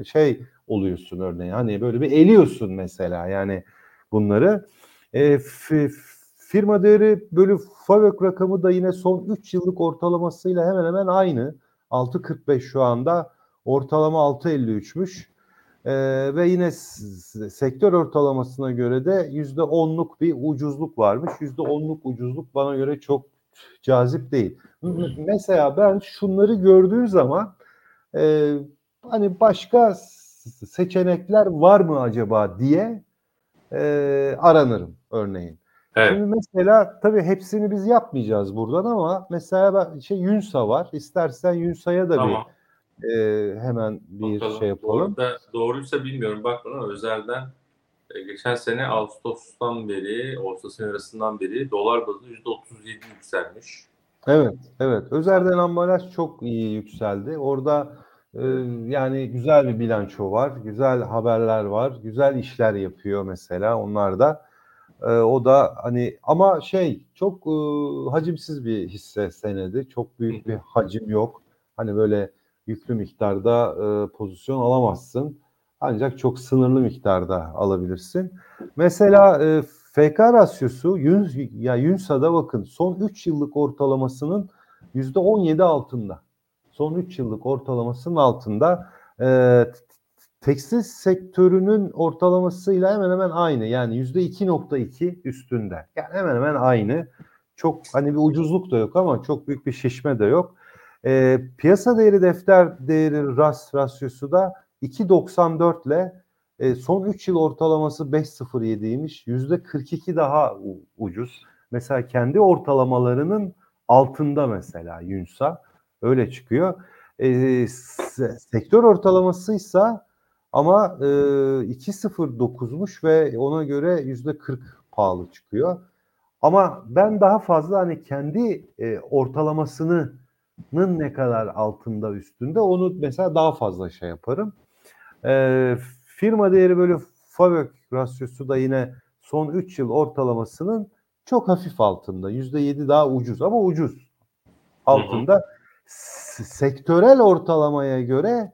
B: e, şey oluyorsun örneğin hani böyle bir eliyorsun mesela yani bunları. E, fi- firma değeri bölü FAVÖK rakamı da yine son 3 yıllık ortalamasıyla hemen hemen aynı. 6.45 şu anda ortalama 6.53'müş. Ee, ve yine sektör ortalamasına göre de yüzde onluk bir ucuzluk varmış. Yüzde onluk ucuzluk bana göre çok cazip değil. Mesela ben şunları gördüğüm zaman e, hani başka seçenekler var mı acaba diye e, aranırım örneğin.
A: Evet.
B: Şimdi mesela tabii hepsini biz yapmayacağız buradan ama mesela ben- şey Yunsa var. İstersen Yunsa'ya da
A: Tamam.
B: bir e, hemen bir
A: Bakalım.
B: şey yapalım.
A: Doğru da, doğruysa bilmiyorum. Bak bana özelden e, geçen sene Ağustos'tan beri, Ağustos arasından beri dolar bazında %37 yükselmiş.
B: Evet, evet. Özerden ambalaj çok iyi yükseldi. Orada e, yani güzel bir bilanço var, güzel haberler var, güzel işler yapıyor mesela onlar da. E, o da hani ama şey çok e, hacimsiz bir hisse senedi. Çok büyük bir hacim yok. Hani böyle yüklü miktarda e, pozisyon alamazsın. Ancak çok sınırlı miktarda alabilirsin. Mesela e, FK rasyosu Yun, ya Yunsa'da bakın son 3 yıllık ortalamasının %17 altında. Son 3 yıllık ortalamasının altında. E, tekstil sektörünün ortalamasıyla hemen hemen aynı. Yani %2.2 üstünde. Yani hemen hemen aynı. Çok hani bir ucuzluk da yok ama çok büyük bir şişme de yok. E, piyasa değeri defter değeri ras rasyosu da 2.94 ile e, son 3 yıl ortalaması 5.07'ymiş. %42 daha ucuz. Mesela kendi ortalamalarının altında mesela Yunsa öyle çıkıyor. E, se- sektör ortalamasıysa ama e, 2.09'muş ve ona göre %40 pahalı çıkıyor. Ama ben daha fazla hani kendi e, ortalamasının ne kadar altında üstünde onu mesela daha fazla şey yaparım. E, firma değeri bölü FAVÖK rasyosu da yine son 3 yıl ortalamasının çok hafif altında. %7 daha ucuz ama ucuz altında. S- Sektörel ortalamaya göre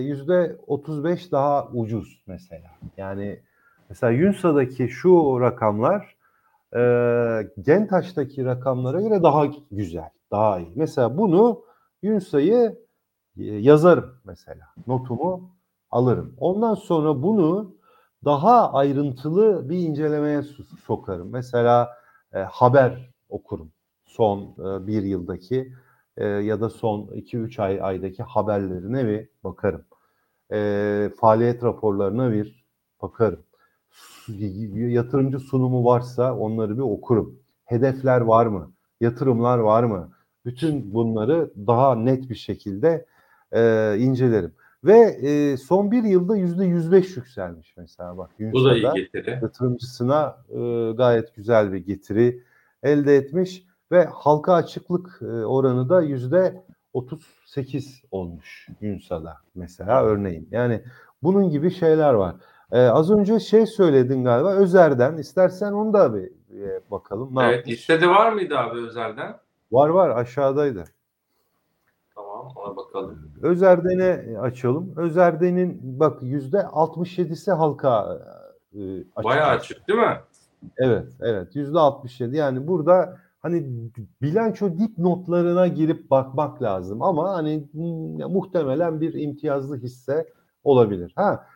B: yüzde 35 daha ucuz mesela. Yani mesela Yunsa'daki şu rakamlar e, Gentaş'taki rakamlara göre daha güzel, daha iyi. Mesela bunu Yunsa'yı e, yazarım mesela. Notumu alırım. Ondan sonra bunu daha ayrıntılı bir incelemeye so- sokarım. Mesela e, haber okurum. Son e, bir yıldaki e, ya da son 2-3 ay aydaki haberlerine bir bakarım. E, faaliyet raporlarına bir bakarım. Yatırımcı sunumu varsa onları bir okurum. Hedefler var mı? Yatırımlar var mı? Bütün bunları daha net bir şekilde e, incelerim. Ve e, son bir yılda yüzde 105 yükselmiş mesela bak.
A: Bu da iyi getiri.
B: yatırımcısına e, gayet güzel bir getiri elde etmiş ve halka açıklık e, oranı da yüzde 38 olmuş Ünsa'da mesela örneğin. Yani bunun gibi şeyler var. Ee, az önce şey söyledin galiba Özer'den. İstersen onu da bir, bir bakalım. Ne
A: evet
B: yapmış?
A: listede var mıydı abi özelden?
B: Var var aşağıdaydı.
A: Tamam ona bakalım.
B: Özerden'e açalım. Özerden'in bak yüzde 67'si halka e, açık.
A: Bayağı açık değil mi?
B: Evet, evet. Yüzde 67. Yani burada hani bilanço dip notlarına girip bakmak lazım ama hani hmm, muhtemelen bir imtiyazlı hisse olabilir. Ha,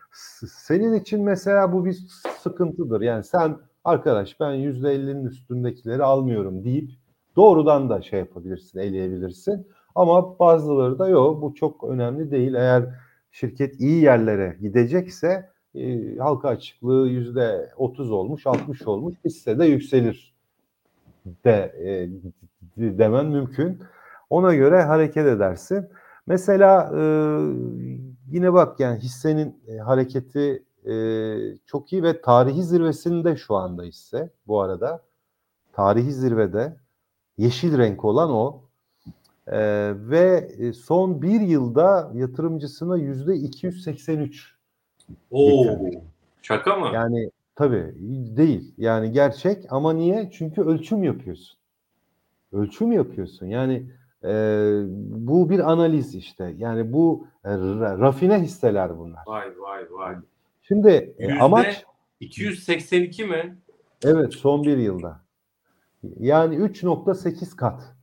B: senin için mesela bu bir sıkıntıdır. Yani sen arkadaş ben yüzde 50'nin üstündekileri almıyorum deyip doğrudan da şey yapabilirsin, eleyebilirsin. Ama bazıları da yok. Bu çok önemli değil. Eğer şirket iyi yerlere gidecekse e, halka açıklığı yüzde 30 olmuş, 60 olmuş, hisse de yükselir de e, demen mümkün. Ona göre hareket edersin. Mesela e, yine bak yani hissenin e, hareketi e, çok iyi ve tarihi zirvesinde şu anda hisse bu arada. Tarihi zirvede yeşil renk olan o. E, ve e, son bir yılda yatırımcısına yüzde 283
A: Oo.
B: Getirdi.
A: Şaka mı?
B: Yani tabii değil. Yani gerçek ama niye? Çünkü ölçüm yapıyorsun. Ölçüm yapıyorsun. Yani e, bu bir analiz işte. Yani bu e, ra- rafine hisseler bunlar.
A: Vay vay vay.
B: Şimdi e, amaç
A: 282 mi?
B: evet son bir yılda. Yani 3.8 kat.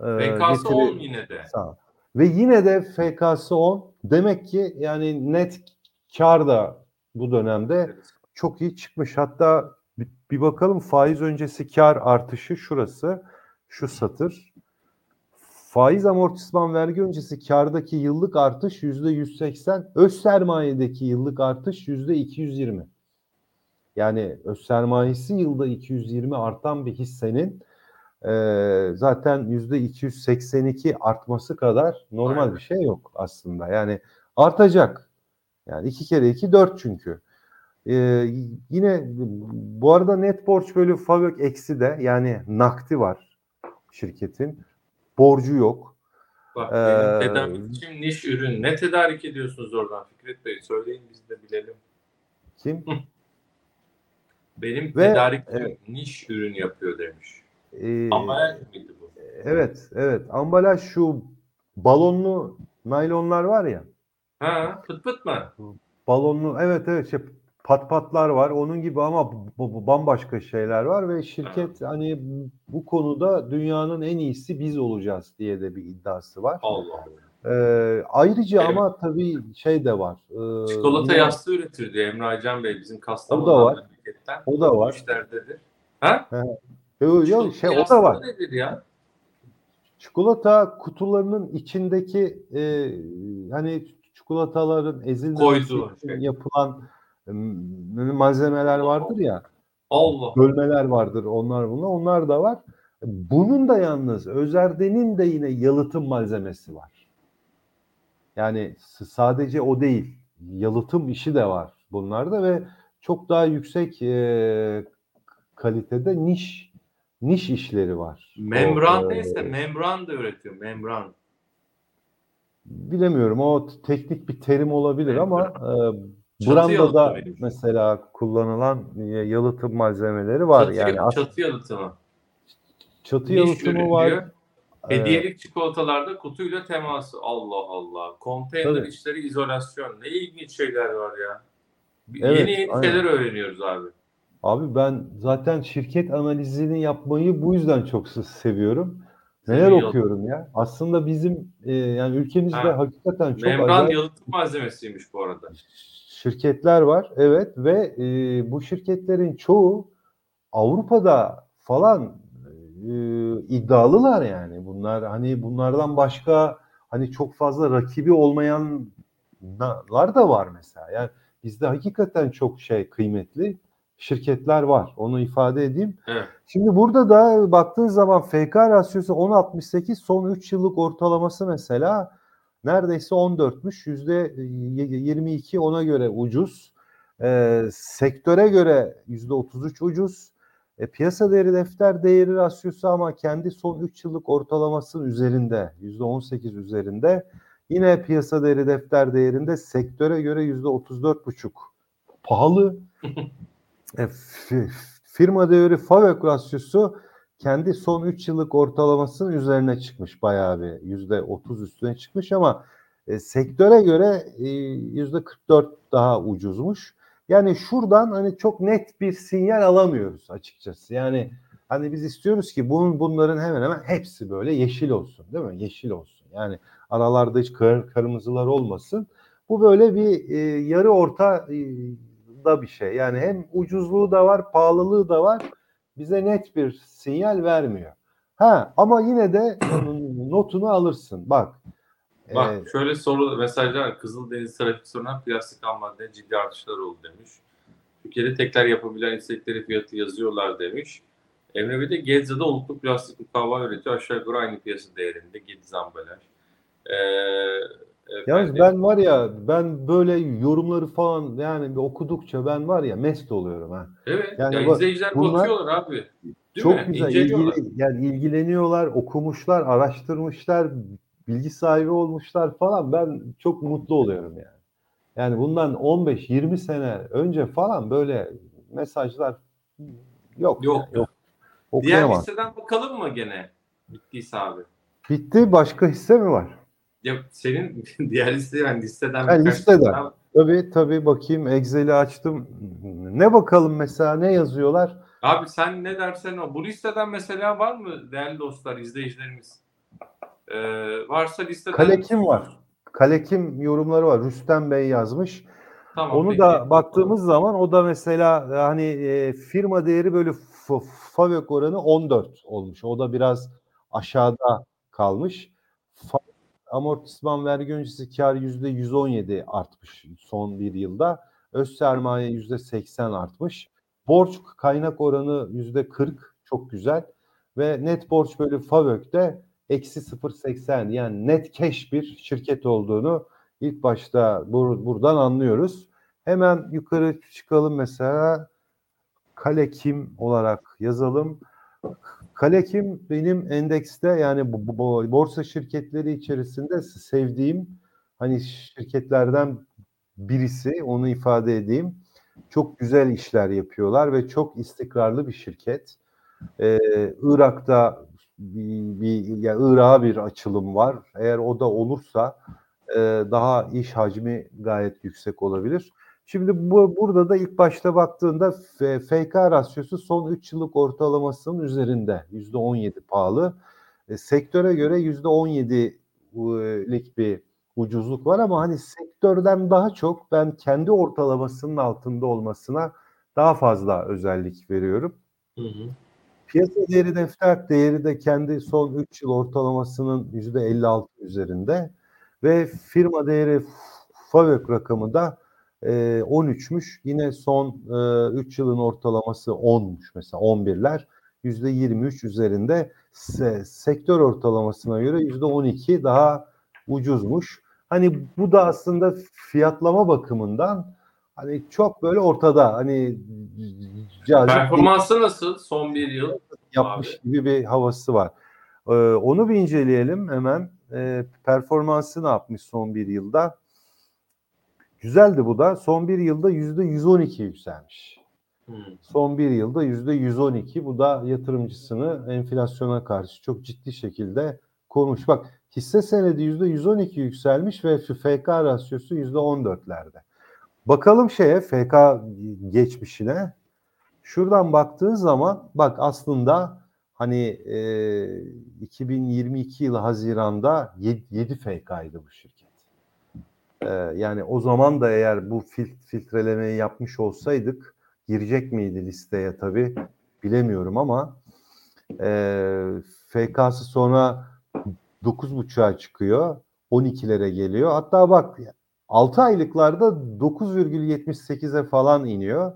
B: e,
A: BK'sı
B: getiri-
A: 10 yine de.
B: Sağ ol. Ve yine de FK'sı 10. Demek ki yani net kar da bu dönemde çok iyi çıkmış. Hatta bir, bakalım faiz öncesi kar artışı şurası. Şu satır. Faiz amortisman vergi öncesi kardaki yıllık artış yüzde 180. Öz sermayedeki yıllık artış yüzde 220. Yani öz sermayesi yılda 220 artan bir hissenin e, zaten yüzde 282 artması kadar normal
A: Aynen.
B: bir şey yok aslında. Yani artacak. Yani iki kere iki dört çünkü. Ee, yine bu arada net borç bölü FAVÖK eksi de yani nakdi var şirketin. Borcu yok.
A: Bak
B: Ee,
A: tedarik için niş ürün. Ne tedarik ediyorsunuz oradan Fikret Bey? Söyleyin biz de bilelim.
B: Kim?
A: Benim
B: Ve-
A: tedarikçim
B: evet.
A: niş ürün yapıyor demiş.
B: Ee,
A: Ambalaj mıydı bu?
B: evet, evet. Ambalaj şu balonlu naylonlar var ya.
A: Ha, pıt pıt mı?
B: Balonlu evet evet şey pat patlar var onun gibi ama bu- bu bambaşka şeyler var ve şirket hani bu konuda dünyanın en iyisi biz olacağız diye de bir iddiası var.
A: Allah Allah.
B: Ee, ayrıca
A: Evet.
B: ama tabii şey de var. Ee,
A: Çikolata
B: yine-
A: yastığı üretir diyor Emre Aycan Bey bizim Kastamonu'dan
B: var.
A: memleketten.
B: O da var.
A: işlerdedir. Ha?
B: Yo, yo,
A: Çikolata
B: şey o da var.
A: nedir ya?
B: Çikolata kutularının içindeki e, hani çikolataların ezilmesi
A: Koyduğu
B: için
A: şey.
B: E, malzemeler vardır ya.
A: Allah.
B: bölmeler vardır onlar bunlar. Onlar da var. Bunun da yalnız Özerden'in de yine yalıtım malzemesi var. Yani sadece o değil. Yalıtım işi de var bunlarda ve çok daha yüksek e, kalitede niş niş işleri var.
A: Membran
B: O, e,
A: neyse membran da üretiyor. Membran.
B: bilemiyorum o teknik bir terim olabilir ama e,
A: Yalıtımı benim.
B: mesela kullanılan e, yalıtım malzemeleri var.
A: Çatı,
B: yani
A: çatı yalıtımı.
B: çatı
A: Niş
B: yalıtımı var. Ee,
A: Hediyelik çikolatalarda kutuyla teması. Allah Allah. Konteyner
B: Tabii.
A: işleri izolasyon. Ne ilginç şeyler var ya.
B: Evet,
A: yeni yeni
B: aynen.
A: şeyler öğreniyoruz abi.
B: Abi ben zaten şirket analizini yapmayı bu yüzden çok seviyorum. Neler okuyorum ya. Aslında bizim e, yani ülkemizde
A: Ha.
B: hakikaten çok
A: Membran
B: acayip
A: yalıtım malzemesiymiş bu arada.
B: Şirketler var. Evet ve e, bu şirketlerin çoğu Avrupa'da falan e, iddialılar yani. Bunlar hani bunlardan başka hani çok fazla rakibi olmayanlar da var mesela. Yani bizde hakikaten çok şey kıymetli şirketler var. Onu ifade edeyim.
A: Evet.
B: Şimdi burada da baktığın zaman FK rasyosu 10.68 son 3 yıllık ortalaması mesela neredeyse 14'müş. Yüzde 22 ona göre ucuz. Ee, sektöre göre yüzde 33 ucuz. E, piyasa değeri defter değeri rasyosu ama kendi son 3 yıllık ortalamasının üzerinde %18 üzerinde. Yine piyasa değeri defter değerinde sektöre göre %34,5 pahalı. e, fi- firma değeri FAVÖK rasyosu kendi son 3 yıllık ortalamasının üzerine çıkmış bayağı bir %30 üstüne çıkmış ama e, sektöre göre e, %44 daha ucuzmuş. Yani şuradan hani çok net bir sinyal alamıyoruz açıkçası. Yani hani biz istiyoruz ki bunun bunların hemen hemen hepsi böyle yeşil olsun değil mi? Yeşil olsun. Yani aralarda hiç kır, kırmızılar olmasın. Bu böyle bir e, yarı orta e, da bir şey. Yani hem ucuzluğu da var, pahalılığı da var. Bize net bir sinyal vermiyor. Ha ama yine de notunu alırsın. Bak.
A: Bak
B: e,
A: şöyle soru mesajlar. Kızıldeniz trafik sorunundan plastik ham madde ciddi artışlar oldu demiş. Türkiye'de tekrar yapabilen istekleri fiyatı yazıyorlar demiş. Emre Bey de Gezza'da oluklu plastik mukavva üretiyor. Aşağı yukarı aynı piyasa değerinde. Gediz ambalaj. Ee,
B: Yalnız
A: efendim,
B: ben var ya ben böyle yorumları falan yani okudukça ben var ya mest oluyorum ha.
A: Evet.
B: yani
A: ya
B: bak,
A: izleyiciler bakıyorlar abi. Değil
B: Çok
A: mi?
B: güzel ilgili, yani ilgileniyorlar, okumuşlar, araştırmışlar, bilgi sahibi olmuşlar falan. Ben çok mutlu oluyorum yani. Yani bundan 15-20 sene önce falan böyle mesajlar yok.
A: Yok.
B: Yok.
A: Diğer listeden bakalım mı gene? Bittiyse abi.
B: Bitti. Başka hisse mi var?
A: Ya senin diğer liste yani listeden birkaç
B: listeden.
A: tane-
B: Tabii tabii bakayım Excel'i açtım. Ne bakalım mesela ne yazıyorlar?
A: Abi sen ne dersen o. Bu listeden mesela var mı değerli dostlar, izleyicilerimiz? Ee, varsa listeden...
B: Kalekim var. Kalekim yorumları var. Rüstem Bey yazmış.
A: Tamam,
B: Onu
A: peki.
B: da baktığımız zaman o da mesela hani e, firma değeri böyle FAVÖK oranı 14 olmuş. O da biraz aşağıda kalmış. Fa- amortisman vergi öncesi kar yüzde 117 artmış son bir yılda. Öz sermaye yüzde 80 artmış. Borç kaynak oranı yüzde 40 çok güzel. Ve net borç bölü FAVÖK'te eksi 0.80 yani net cash bir şirket olduğunu ilk başta bur- buradan anlıyoruz. Hemen yukarı çıkalım mesela kale kim olarak yazalım. Kale kim benim endekste yani bu, bu- borsa şirketleri içerisinde sevdiğim hani şirketlerden birisi onu ifade edeyim. Çok güzel işler yapıyorlar ve çok istikrarlı bir şirket. Ee, Irak'ta bir, bir ya Irak'a bir açılım var. Eğer o da olursa e, daha iş hacmi gayet yüksek olabilir. Şimdi bu burada da ilk başta baktığında F- FK rasyosu son 3 yıllık ortalamasının üzerinde. %17 pahalı. E, sektöre göre %17'lik bir ucuzluk var ama hani sektörden daha çok ben kendi ortalamasının altında olmasına daha fazla özellik veriyorum.
A: Hı hı.
B: Piyasa değeri defter değeri de kendi son 3 yıl ortalamasının %56 üzerinde ve firma değeri FAVÖK rakamı da e, 13'müş. Yine son 3 yılın ortalaması 10'muş mesela 11'ler. %23 üzerinde Se- sektör ortalamasına göre %12 daha ucuzmuş. Hani bu da aslında fiyatlama bakımından hani çok böyle ortada hani
A: Performansı nasıl son bir yıl?
B: yapmış gibi bir havası var. Ee, onu bir inceleyelim hemen. Ee, performansı ne yapmış son bir yılda? Güzeldi bu da. Son bir yılda yüzde 112 yükselmiş.
A: Hı.
B: Son bir yılda yüzde 112. Bu da yatırımcısını enflasyona karşı çok ciddi şekilde korumuş. Bak hisse senedi yüzde 112 yükselmiş ve FK rasyosu yüzde 14'lerde. Bakalım şeye FK geçmişine. Şuradan baktığın zaman bak aslında hani e, 2022 yılı Haziran'da 7, 7 FK'ydı bu şirket. E, yani o zaman da eğer bu fil, filtrelemeyi yapmış olsaydık girecek miydi listeye tabii bilemiyorum ama e, FK'sı sonra 9.5'a çıkıyor 12'lere geliyor. Hatta bak 6 aylıklarda 9,78'e falan iniyor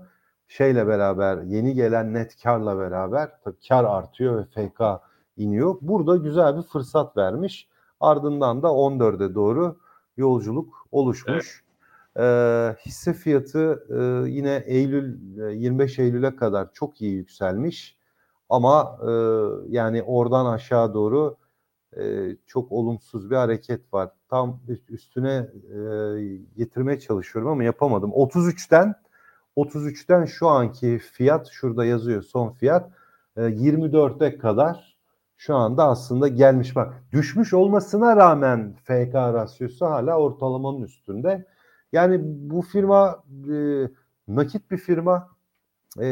B: şeyle beraber yeni gelen net karla beraber tabii kar artıyor ve FK iniyor. Burada güzel bir fırsat vermiş. Ardından da 14'e doğru yolculuk oluşmuş. Ee, hisse fiyatı e, yine Eylül e, 25 Eylül'e kadar çok iyi yükselmiş ama e, yani oradan aşağı doğru e, çok olumsuz bir hareket var. Tam üst- üstüne e, getirmeye çalışıyorum ama yapamadım. 33'ten 33'ten şu anki fiyat şurada yazıyor son fiyat e, 24'e kadar şu anda aslında gelmiş bak düşmüş olmasına rağmen FK rasyosu hala ortalamanın üstünde. Yani bu firma e, nakit bir firma, e,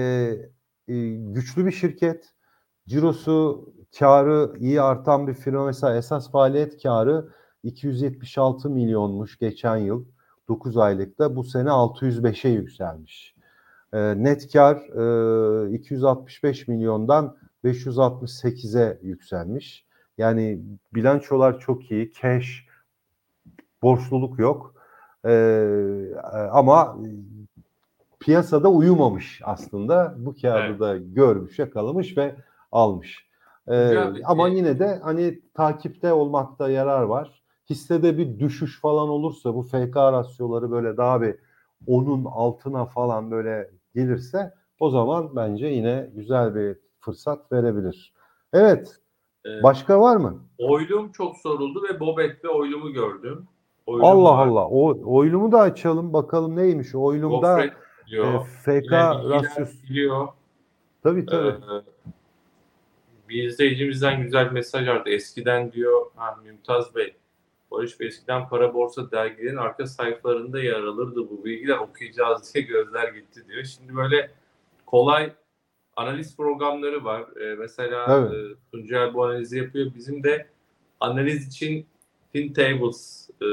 B: e, güçlü bir şirket, cirosu, karı iyi artan bir firma. Mesela esas faaliyet karı 276 milyonmuş geçen yıl 9 aylıkta bu sene 605'e yükselmiş. E, net kar e, 265 milyondan 568'e yükselmiş. Yani bilançolar çok iyi, cash, borçluluk yok. Ee, ama piyasada uyumamış aslında. Bu kağıdı
A: Evet.
B: da görmüş, yakalamış ve almış. Ee,
A: Güzel.
B: ama
A: Ee,
B: yine de hani takipte olmakta yarar var. Hissede bir düşüş falan olursa bu FK rasyoları böyle daha bir onun altına falan böyle gelirse o zaman bence yine güzel bir fırsat verebilir. Evet.
A: Ee,
B: Başka var mı?
A: Oylum çok soruldu ve Bobet ve Oylum'u gördüm. Oylum
B: Allah
A: var.
B: Allah. O oylumu da açalım bakalım neymiş. Oylumda
A: Gofret
B: e. FK rasyosu.
A: biliyor.
B: Tabii tabii.
A: Ee, bir izleyicimizden güzel mesaj vardı. Eskiden diyor ha, Mümtaz Bey, Barış Bey eskiden para borsa dergilerin arka sayfalarında yer alırdı bu bilgiler okuyacağız diye gözler gitti diyor. Şimdi böyle kolay analiz programları var. Ee, mesela
B: Evet.
A: e, Tuncel bu analizi yapıyor. Bizim de analiz için FinTables e,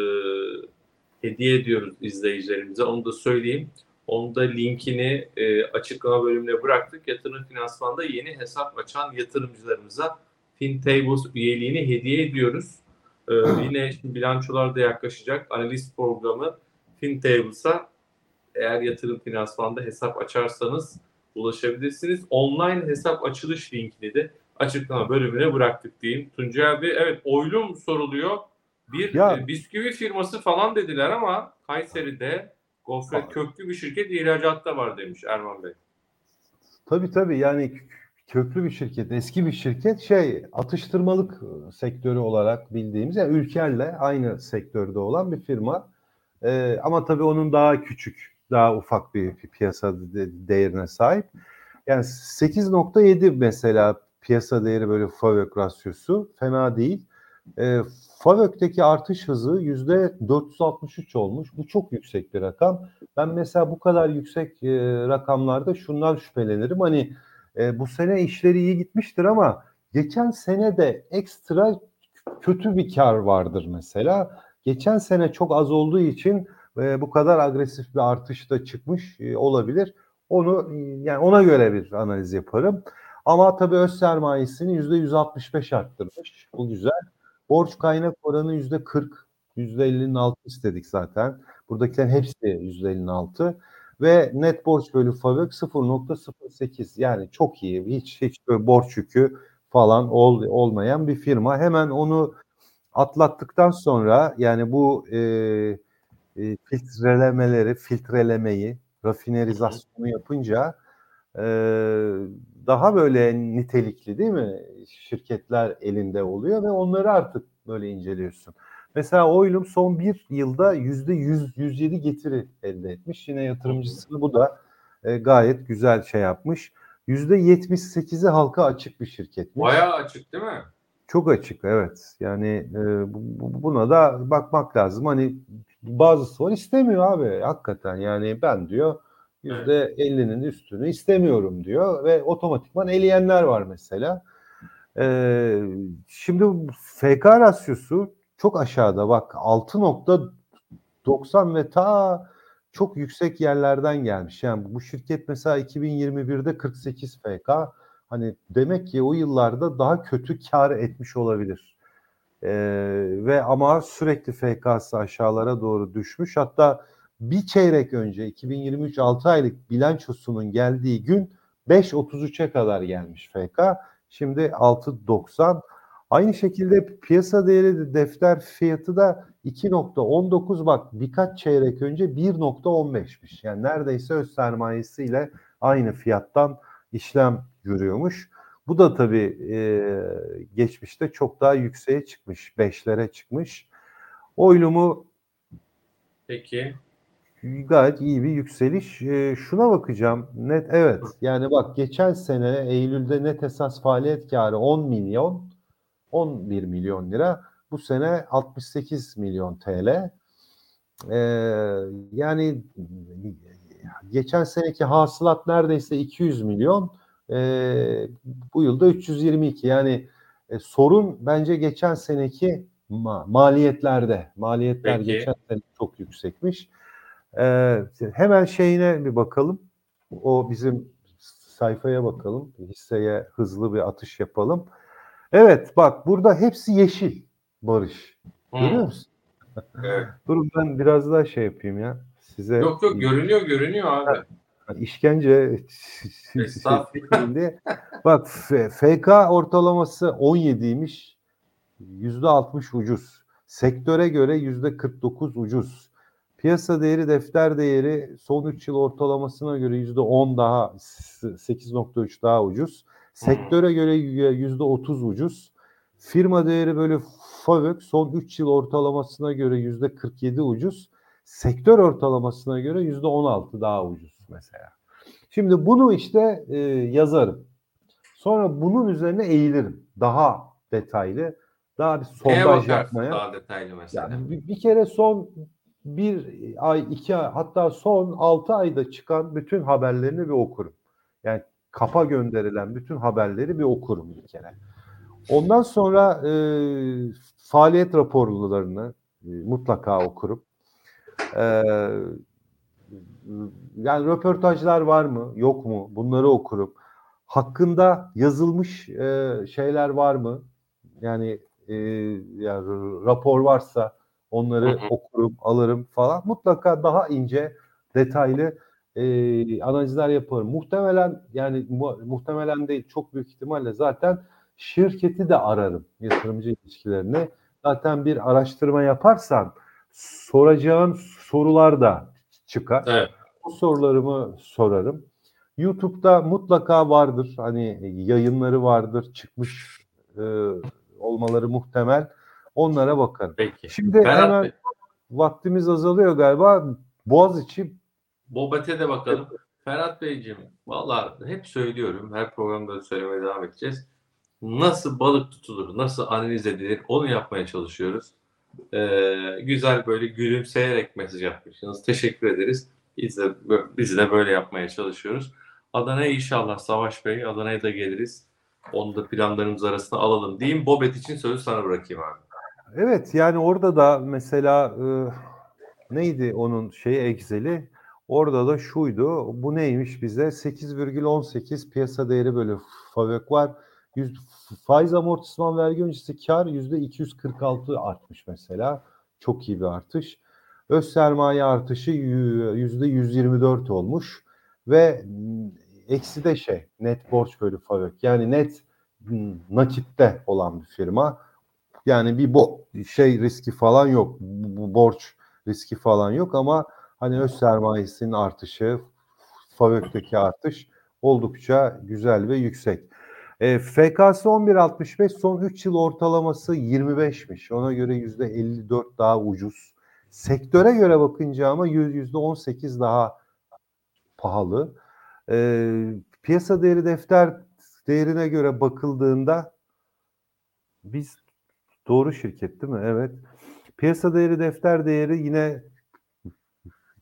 A: hediye ediyoruz izleyicilerimize. Onu da söyleyeyim. Onu da linkini e, açıklama bölümüne bıraktık. Yatırım finansmanda yeni hesap açan yatırımcılarımıza FinTables üyeliğini hediye ediyoruz. E, yine şimdi bilançolar da yaklaşacak. Analiz programı FinTables'a eğer yatırım finansmanda hesap açarsanız ulaşabilirsiniz. Online hesap açılış linkini de açıklama bölümüne bıraktık diyeyim. Tuncay abi evet oylum soruluyor. Bir
B: Ya-
A: e, bisküvi firması falan dediler ama Kayseri'de gofret köklü bir şirket ihracatta var demiş Erman Bey.
B: Tabii tabii yani köklü bir şirket, eski bir şirket şey atıştırmalık e, sektörü olarak bildiğimiz yani Ülker'le aynı sektörde olan bir firma. Ee, ama tabii onun daha küçük, daha ufak bir, piyasa de- değerine sahip. Yani 8.7 mesela piyasa değeri böyle FAVÖK rasyosu fena değil. E, FAVÖK'teki artış hızı yüzde 463 olmuş. Bu çok yüksek bir rakam. Ben mesela bu kadar yüksek e, rakamlarda şundan şüphelenirim. Hani e, bu sene işleri iyi gitmiştir ama geçen sene de ekstra kötü bir kar vardır mesela. Geçen sene çok az olduğu için e, bu kadar agresif bir artış da çıkmış e, olabilir. Onu e, yani ona göre bir analiz yaparım. Ama tabii öz sermayesini yüzde 165 arttırmış. Bu güzel. Borç kaynak oranı yüzde 40, yüzde 50'nin altı istedik zaten. Buradakilerin hepsi yüzde 50'nin altı. Ve net borç bölü FAVÖK 0.08 yani çok iyi. Hiç hiç böyle borç yükü falan ol, olmayan bir firma. Hemen onu atlattıktan sonra yani bu e, e, filtrelemeleri, filtrelemeyi, rafinerizasyonu yapınca e, daha böyle nitelikli değil mi şirketler elinde oluyor ve onları artık böyle inceliyorsun. Mesela Oylum son bir yılda yüzde 100, 107 getiri elde etmiş. Yine yatırımcısını bu da e, gayet güzel şey yapmış. Yüzde 78'i halka açık bir şirketmiş.
A: Bayağı açık değil mi?
B: Çok açık evet. Yani e, bu- bu- buna da bakmak lazım. Hani bazısı var istemiyor abi hakikaten. Yani ben diyor yüzde 50'nin üstünü istemiyorum diyor ve otomatikman eleyenler var mesela. E, şimdi FK rasyosu çok aşağıda bak 6.90 ve ta çok yüksek yerlerden gelmiş. Yani bu şirket mesela 2021'de 48 FK. Hani demek ki o yıllarda daha kötü kar etmiş olabilir. Ee, ve ama sürekli FK'sı aşağılara doğru düşmüş. Hatta bir çeyrek önce 2023 6 aylık bilançosunun geldiği gün 5.33'e kadar gelmiş FK. Şimdi 6.90 Aynı şekilde piyasa değeri defter fiyatı da 2.19 bak birkaç çeyrek önce 1.15'miş. Yani neredeyse öz sermayesiyle aynı fiyattan işlem görüyormuş. Bu da tabii e, geçmişte çok daha yükseğe çıkmış. 5'lere çıkmış. Oylumu
A: Peki.
B: gayet iyi bir yükseliş. E, şuna bakacağım. Net evet. Yani bak geçen sene Eylül'de net esas faaliyet karı 10 milyon 11 milyon lira. Bu sene 68 milyon TL. Ee, yani geçen seneki hasılat neredeyse 200 milyon. Ee, bu yılda 322. Yani e, sorun bence geçen seneki ma- maliyetlerde. Maliyetler
A: Peki.
B: geçen sene çok yüksekmiş. Ee, hemen şeyine bir bakalım. O bizim sayfaya bakalım. Hisseye hızlı bir atış yapalım. Evet bak burada hepsi yeşil Barış.
A: Hı.
B: Görüyor musun?
A: Evet.
B: Durun ben biraz daha şey yapayım ya. Size
A: Yok yok görünüyor görünüyor abi.
B: İşkence diye. Bak FK ortalaması 17'ymiş. %60 ucuz. Sektöre göre %49 ucuz. Piyasa değeri, defter değeri son 3 yıl ortalamasına göre %10 daha 8.3 daha ucuz. Sektöre göre %30 ucuz. Firma değeri böyle FAVÖK son 3 yıl ortalamasına göre %47 ucuz. Sektör ortalamasına göre %16 daha ucuz mesela. Şimdi bunu işte e, yazarım. Sonra bunun üzerine eğilirim. Daha detaylı. Daha bir sondaj yapmaya.
A: daha detaylı mesela?
B: Yani bir, bir kere son bir ay, iki ay hatta son altı ayda çıkan bütün haberlerini bir okurum. Yani kafa gönderilen bütün haberleri bir okurum bir kere. Ondan sonra e, faaliyet raporlarını e, mutlaka okurum. E, yani röportajlar var mı, yok mu? Bunları okurum. Hakkında yazılmış e, şeyler var mı? Yani e, yani rapor varsa onları
A: Hı hı.
B: okurum, alırım falan. Mutlaka daha ince, detaylı e, analizler yaparım. Muhtemelen yani mu- muhtemelen değil çok büyük ihtimalle zaten şirketi de ararım yatırımcı ilişkilerini. Zaten bir araştırma yaparsan soracağın sorular da çıkar.
A: Evet.
B: O sorularımı sorarım. YouTube'da mutlaka vardır. Hani yayınları vardır. Çıkmış e, olmaları muhtemel. Onlara bakarım.
A: Peki.
B: Şimdi
A: Ferhat
B: hemen
A: Bey,
B: vaktimiz azalıyor galiba. Boğaziçi
A: Bobet'e de bakalım. Ferhat Beyciğim, valla hep söylüyorum, her programda da söylemeye devam edeceğiz. Nasıl balık tutulur, nasıl analiz edilir onu yapmaya çalışıyoruz. Ee, güzel böyle gülümseyerek mesaj yapmışsınız. Teşekkür ederiz. Biz de, biz de böyle yapmaya çalışıyoruz. Adana'ya inşallah Savaş Bey, Adana'ya da geliriz. Onu da planlarımız arasına alalım diyeyim. Bobet için sözü sana bırakayım abi.
B: Evet yani orada da mesela e, neydi onun şeyi Excel'i? Orada da şuydu. Bu neymiş bize? 8,18 piyasa değeri bölü FAVÖK var. Yüz, faiz amortisman vergi öncesi kar %246 artmış mesela. Çok iyi bir artış. Öz sermaye artışı yüzde 124 olmuş. Ve eksi de şey net borç bölü FAVÖK. Yani net nakitte olan bir firma. Yani bir bo şey riski falan yok. Bu borç riski falan yok ama hani öz sermayesinin artışı, FAVÖK'teki artış oldukça güzel ve yüksek. E, FKS 11.65 son 3 yıl ortalaması 25'miş. Ona göre %54 daha ucuz. Sektöre göre bakınca ama %18 daha pahalı. E, piyasa değeri defter değerine göre bakıldığında biz doğru şirket değil mi? Evet. Piyasa değeri defter değeri yine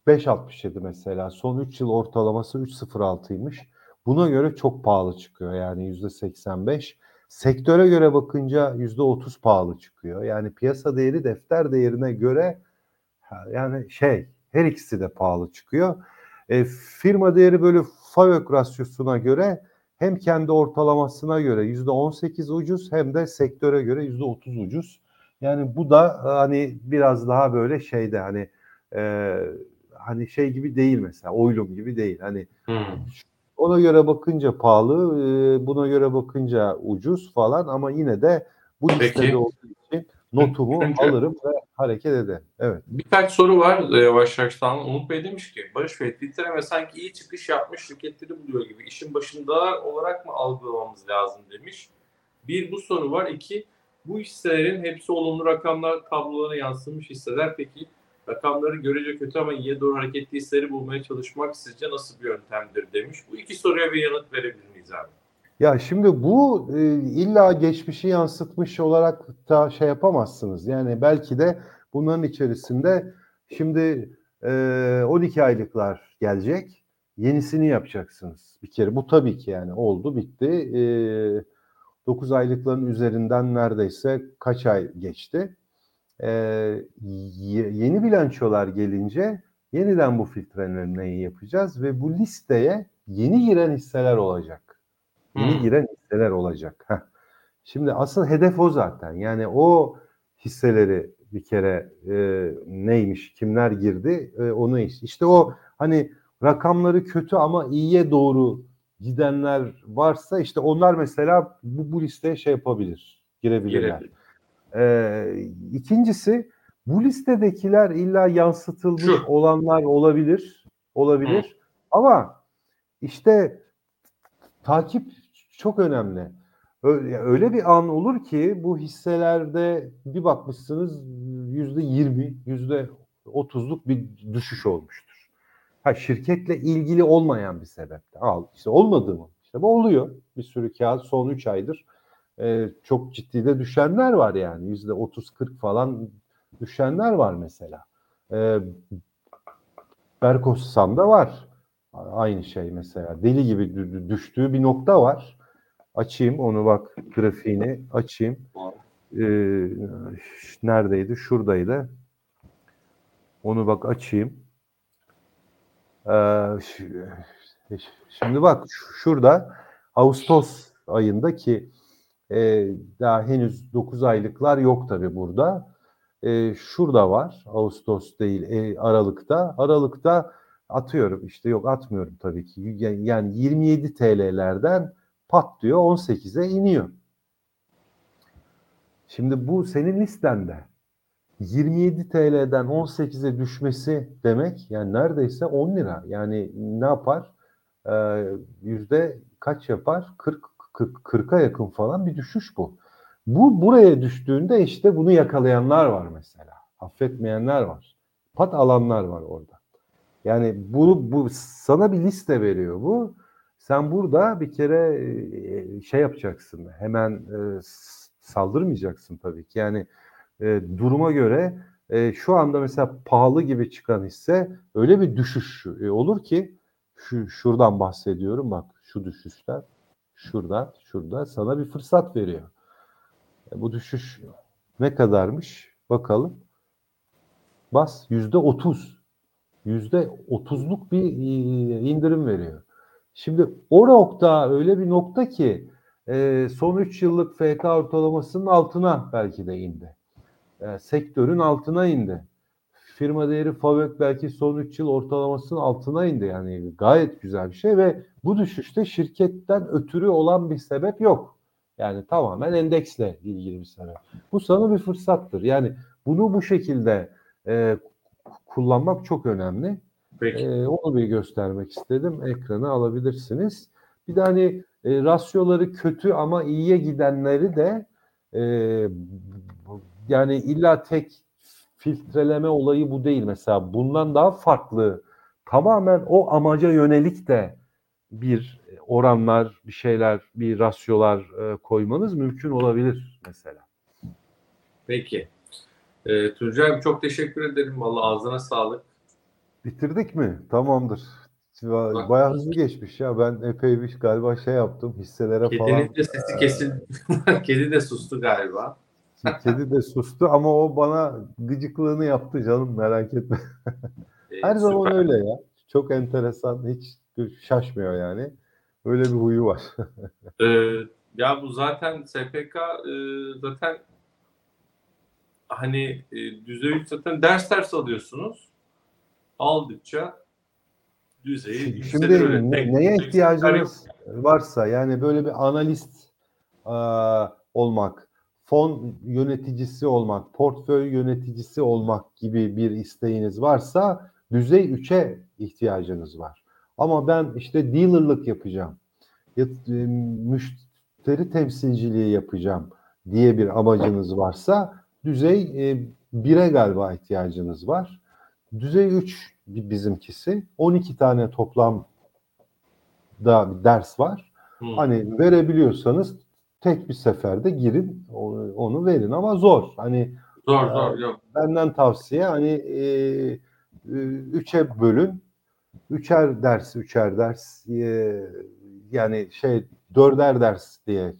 B: 5.67 mesela. Son 3 yıl ortalaması 3.06'ymış. Buna göre çok pahalı çıkıyor yani %85. Sektöre göre bakınca %30 pahalı çıkıyor. Yani piyasa değeri defter değerine göre yani şey her ikisi de pahalı çıkıyor. E, firma değeri bölü FAVÖK rasyosuna göre hem kendi ortalamasına göre %18 ucuz hem de sektöre göre %30 ucuz. Yani bu da hani biraz daha böyle şeyde hani e, hani şey gibi değil mesela oylum gibi değil. Hani
A: Hmm.
B: Ona göre bakınca pahalı, e, buna göre bakınca ucuz falan ama yine de Bu listede
A: Peki.
B: olduğu için notumu
A: Üçüncü.
B: alırım ve hareket ederim. Evet.
A: Birkaç soru var e, yavaş tamam. Umut Bey demiş ki Barış Bey Twitter'a sanki iyi çıkış yapmış şirketleri buluyor gibi işin başında olarak mı algılamamız lazım demiş. Bir bu soru var. İki bu hisselerin hepsi olumlu rakamlar tablolarına yansımış hisseler. Peki rakamları görece kötü ama iyiye doğru hareketli hisseleri bulmaya çalışmak sizce nasıl bir yöntemdir demiş. Bu iki soruya bir yanıt verebilir miyiz abi?
B: Ya şimdi bu e, illa geçmişi yansıtmış olarak da şey yapamazsınız. Yani belki de bunların içerisinde şimdi e, 12 aylıklar gelecek. Yenisini yapacaksınız bir kere. Bu tabii ki yani oldu bitti. E, 9 aylıkların üzerinden neredeyse kaç ay geçti. E, ye- yeni bilançolar gelince yeniden bu filtrelemeyi yapacağız ve bu listeye yeni giren hisseler olacak yeni
A: Hmm.
B: giren hisseler olacak. Heh. Şimdi asıl hedef o zaten. Yani o hisseleri bir kere e, neymiş, kimler girdi e, onu iş. İşte o hani rakamları kötü ama iyiye doğru gidenler varsa işte onlar mesela bu, bu listeye şey yapabilir, girebilirler.
A: Girebilir.
B: Ee, ikincisi bu listedekiler illa yansıtılmış
A: Şu.
B: olanlar olabilir. Olabilir. Ama işte takip çok önemli. Öyle, bir an olur ki bu hisselerde bir bakmışsınız yüzde yirmi, yüzde otuzluk bir düşüş olmuştur. Ha şirketle ilgili olmayan bir sebepte. Al işte olmadı mı? İşte bu oluyor. Bir sürü kağıt son 3 aydır e, çok ciddi de düşenler var yani. Yüzde 30-40 falan düşenler var mesela. E, Berkossan'da var. Aynı şey mesela. Deli gibi dü- dü- düştüğü bir nokta var. Açayım onu bak grafiğini açayım. Ee, neredeydi? Şuradaydı. Onu bak açayım. Ee, şimdi bak şurada Ağustos ayında ki e, daha henüz 9 aylıklar yok tabi burada. E, şurada var. Ağustos değil e, Aralık'ta. Aralık'ta atıyorum işte yok atmıyorum tabii ki. Yani yani 27 TL'lerden pat diyor 18'e iniyor. Şimdi bu senin listende. 27 TL'den 18'e düşmesi demek yani neredeyse 10 lira. Yani ne yapar? Ee, yüzde kaç yapar? 40 40 40'a yakın falan bir düşüş bu. Bu buraya düştüğünde işte bunu yakalayanlar var mesela. Affetmeyenler var. Pat alanlar var orada. Yani bu, bu sana bir liste veriyor bu. Sen burada bir kere e, şey yapacaksın. Hemen e, saldırmayacaksın tabii ki. Yani e, duruma göre şu anda mesela pahalı gibi çıkan hisse öyle bir düşüş olur ki şu şuradan bahsediyorum bak şu düşüşler şurada şurada sana bir fırsat veriyor. E, bu düşüş ne kadarmış bakalım. Bas yüzde otuz. Yüzde otuzluk bir e, indirim veriyor. Şimdi o nokta öyle bir nokta ki e, son 3 yıllık FK ortalamasının altına belki de indi. E, sektörün altına indi. Firma değeri FAVÖK belki son 3 yıl ortalamasının altına indi. Yani gayet güzel bir şey ve bu düşüşte şirketten ötürü olan bir sebep yok. Yani tamamen endeksle ilgili bir sebep. Bu sana bir fırsattır. Yani bunu bu şekilde e, kullanmak çok önemli.
A: Peki.
B: Ee, onu bir göstermek istedim. Ekranı alabilirsiniz. Bir de hani e, rasyoları kötü ama iyiye gidenleri de e, yani illa tek filtreleme olayı bu değil. Mesela bundan daha farklı tamamen o amaca yönelik de bir oranlar, bir şeyler, bir rasyolar e, koymanız mümkün olabilir mesela.
A: Peki. Ee, Tuncay abi çok teşekkür ederim. Vallahi ağzına sağlık.
B: Bitirdik mi? Tamamdır. Bayağı hızlı geçmiş ya. Ben epey bir galiba şey yaptım. Hisselere falan.
A: Kedinin de sesi kesildi. Kedi de sustu galiba.
B: Kedi de sustu ama o bana gıcıklığını yaptı canım merak etme.
A: Ee,
B: Her zaman
A: süper.
B: öyle ya. Çok enteresan. Hiç şaşmıyor yani. Öyle bir huyu var.
A: Ee, ya bu zaten SPK e, zaten hani e, düzey üç zaten ders ders alıyorsunuz. Aldıkça düzeyi
B: Şimdi
A: öyle. Tek-
B: neye ihtiyacınız varsa yani böyle bir analist aa, olmak, fon yöneticisi olmak, portföy yöneticisi olmak gibi bir isteğiniz varsa düzey 3'e ihtiyacınız var. Ama ben işte dealerlık yapacağım, e, müşteri temsilciliği yapacağım diye bir amacınız varsa düzey 1'e galiba ihtiyacınız var. Düzey 3 bi- bizimkisi. 12 tane toplam da ders var.
A: Hı.
B: Hani verebiliyorsanız tek bir seferde girin onu, verin ama zor. Hani
A: Zor zor yok.
B: benden tavsiye hani e, e, üçe bölün. Üçer ders, üçer ders e, yani şey dörder ders diye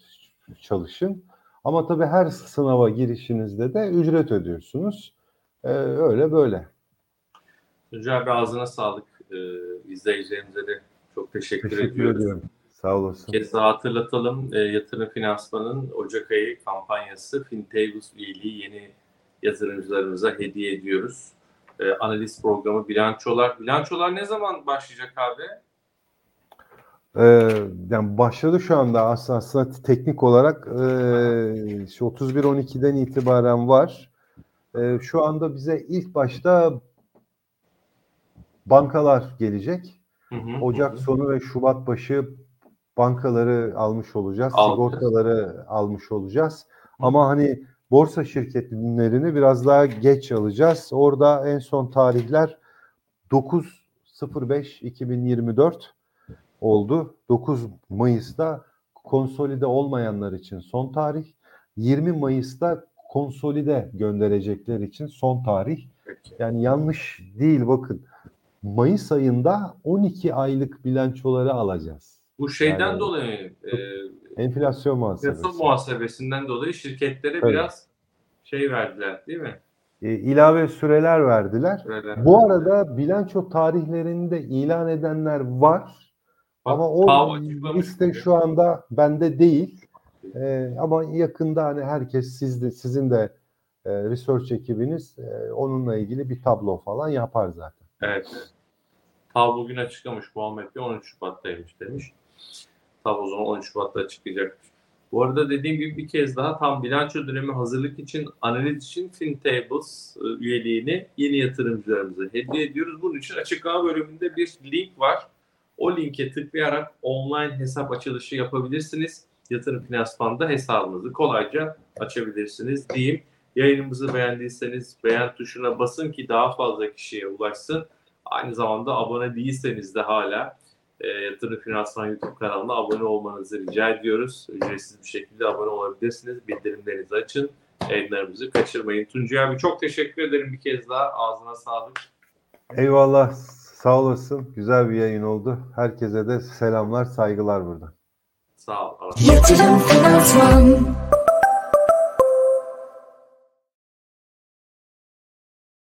B: çalışın. Ama tabii her sınava girişinizde de ücret ödüyorsunuz. E, öyle böyle.
A: Tuncay abi ağzına sağlık. Ee, izleyicilerimize de çok teşekkür,
B: Teşekkür
A: ediyoruz.
B: ediyorum. Sağ olasın.
A: Kez daha hatırlatalım. E, yatırım finansmanın Ocak ayı kampanyası FinTables üyeliği yeni yatırımcılarımıza hediye ediyoruz. E, analiz programı bilançolar. Bilançolar ne zaman başlayacak abi?
B: Ee, yani başladı şu anda aslında, aslında teknik olarak e, şu 31-12'den itibaren var. E, şu anda bize ilk başta bankalar gelecek.
A: Hı hı,
B: Ocak sonu ve Şubat başı bankaları almış olacağız.
A: Alacağız.
B: Sigortaları almış olacağız. Ama hani borsa şirketlerini biraz daha geç alacağız. Orada en son tarihler 9.05.2024 oldu. 9 Mayıs'ta konsolide olmayanlar için son tarih. 20 Mayıs'ta konsolide gönderecekler için son tarih. Yani yanlış değil bakın. Mayıs ayında 12 aylık bilançoları alacağız.
A: Bu şeyden
B: Yani-
A: dolayı e,
B: Enflasyon muhasebesi.
A: muhasebesinden dolayı şirketlere
B: Tabii.
A: biraz şey verdiler değil mi?
B: E, ilave süreler verdiler.
A: Böyle-
B: Bu arada bilanço tarihlerini de ilan edenler var.
A: Bak,
B: ama o liste
A: bugün.
B: şu anda bende değil. E, ama yakında hani herkes sizde sizin de e, research ekibiniz e, onunla ilgili bir tablo falan yapar zaten.
A: Evet. evet. TAV bugün açıklamış Muhammed Bey 13 Şubat'taymış demiş. TAV o zaman 13 Şubat'ta açıklayacakmış. Bu arada dediğim gibi bir kez daha tam bilanço dönemi hazırlık için analiz için FinTables e, üyeliğini yeni yatırımcılarımıza hediye ediyoruz. Bunun için açıklama bölümünde bir link var. O linke tıklayarak online hesap açılışı yapabilirsiniz. Yatırım Finansman'da hesabınızı kolayca açabilirsiniz diyeyim. Yayınımızı beğendiyseniz beğen tuşuna basın ki daha fazla kişiye ulaşsın. Aynı zamanda abone değilseniz de hala e, Yatırım Finansman YouTube kanalına abone olmanızı rica ediyoruz. Ücretsiz bir şekilde abone olabilirsiniz. Bildirimlerinizi açın. Yayınlarımızı kaçırmayın. Tuncay abi çok teşekkür ederim bir kez daha. Ağzına sağlık.
B: Eyvallah sağ olasın. Güzel bir yayın oldu. Herkese de selamlar saygılar burada.
A: Sağ ol.
C: Yatırım Finansman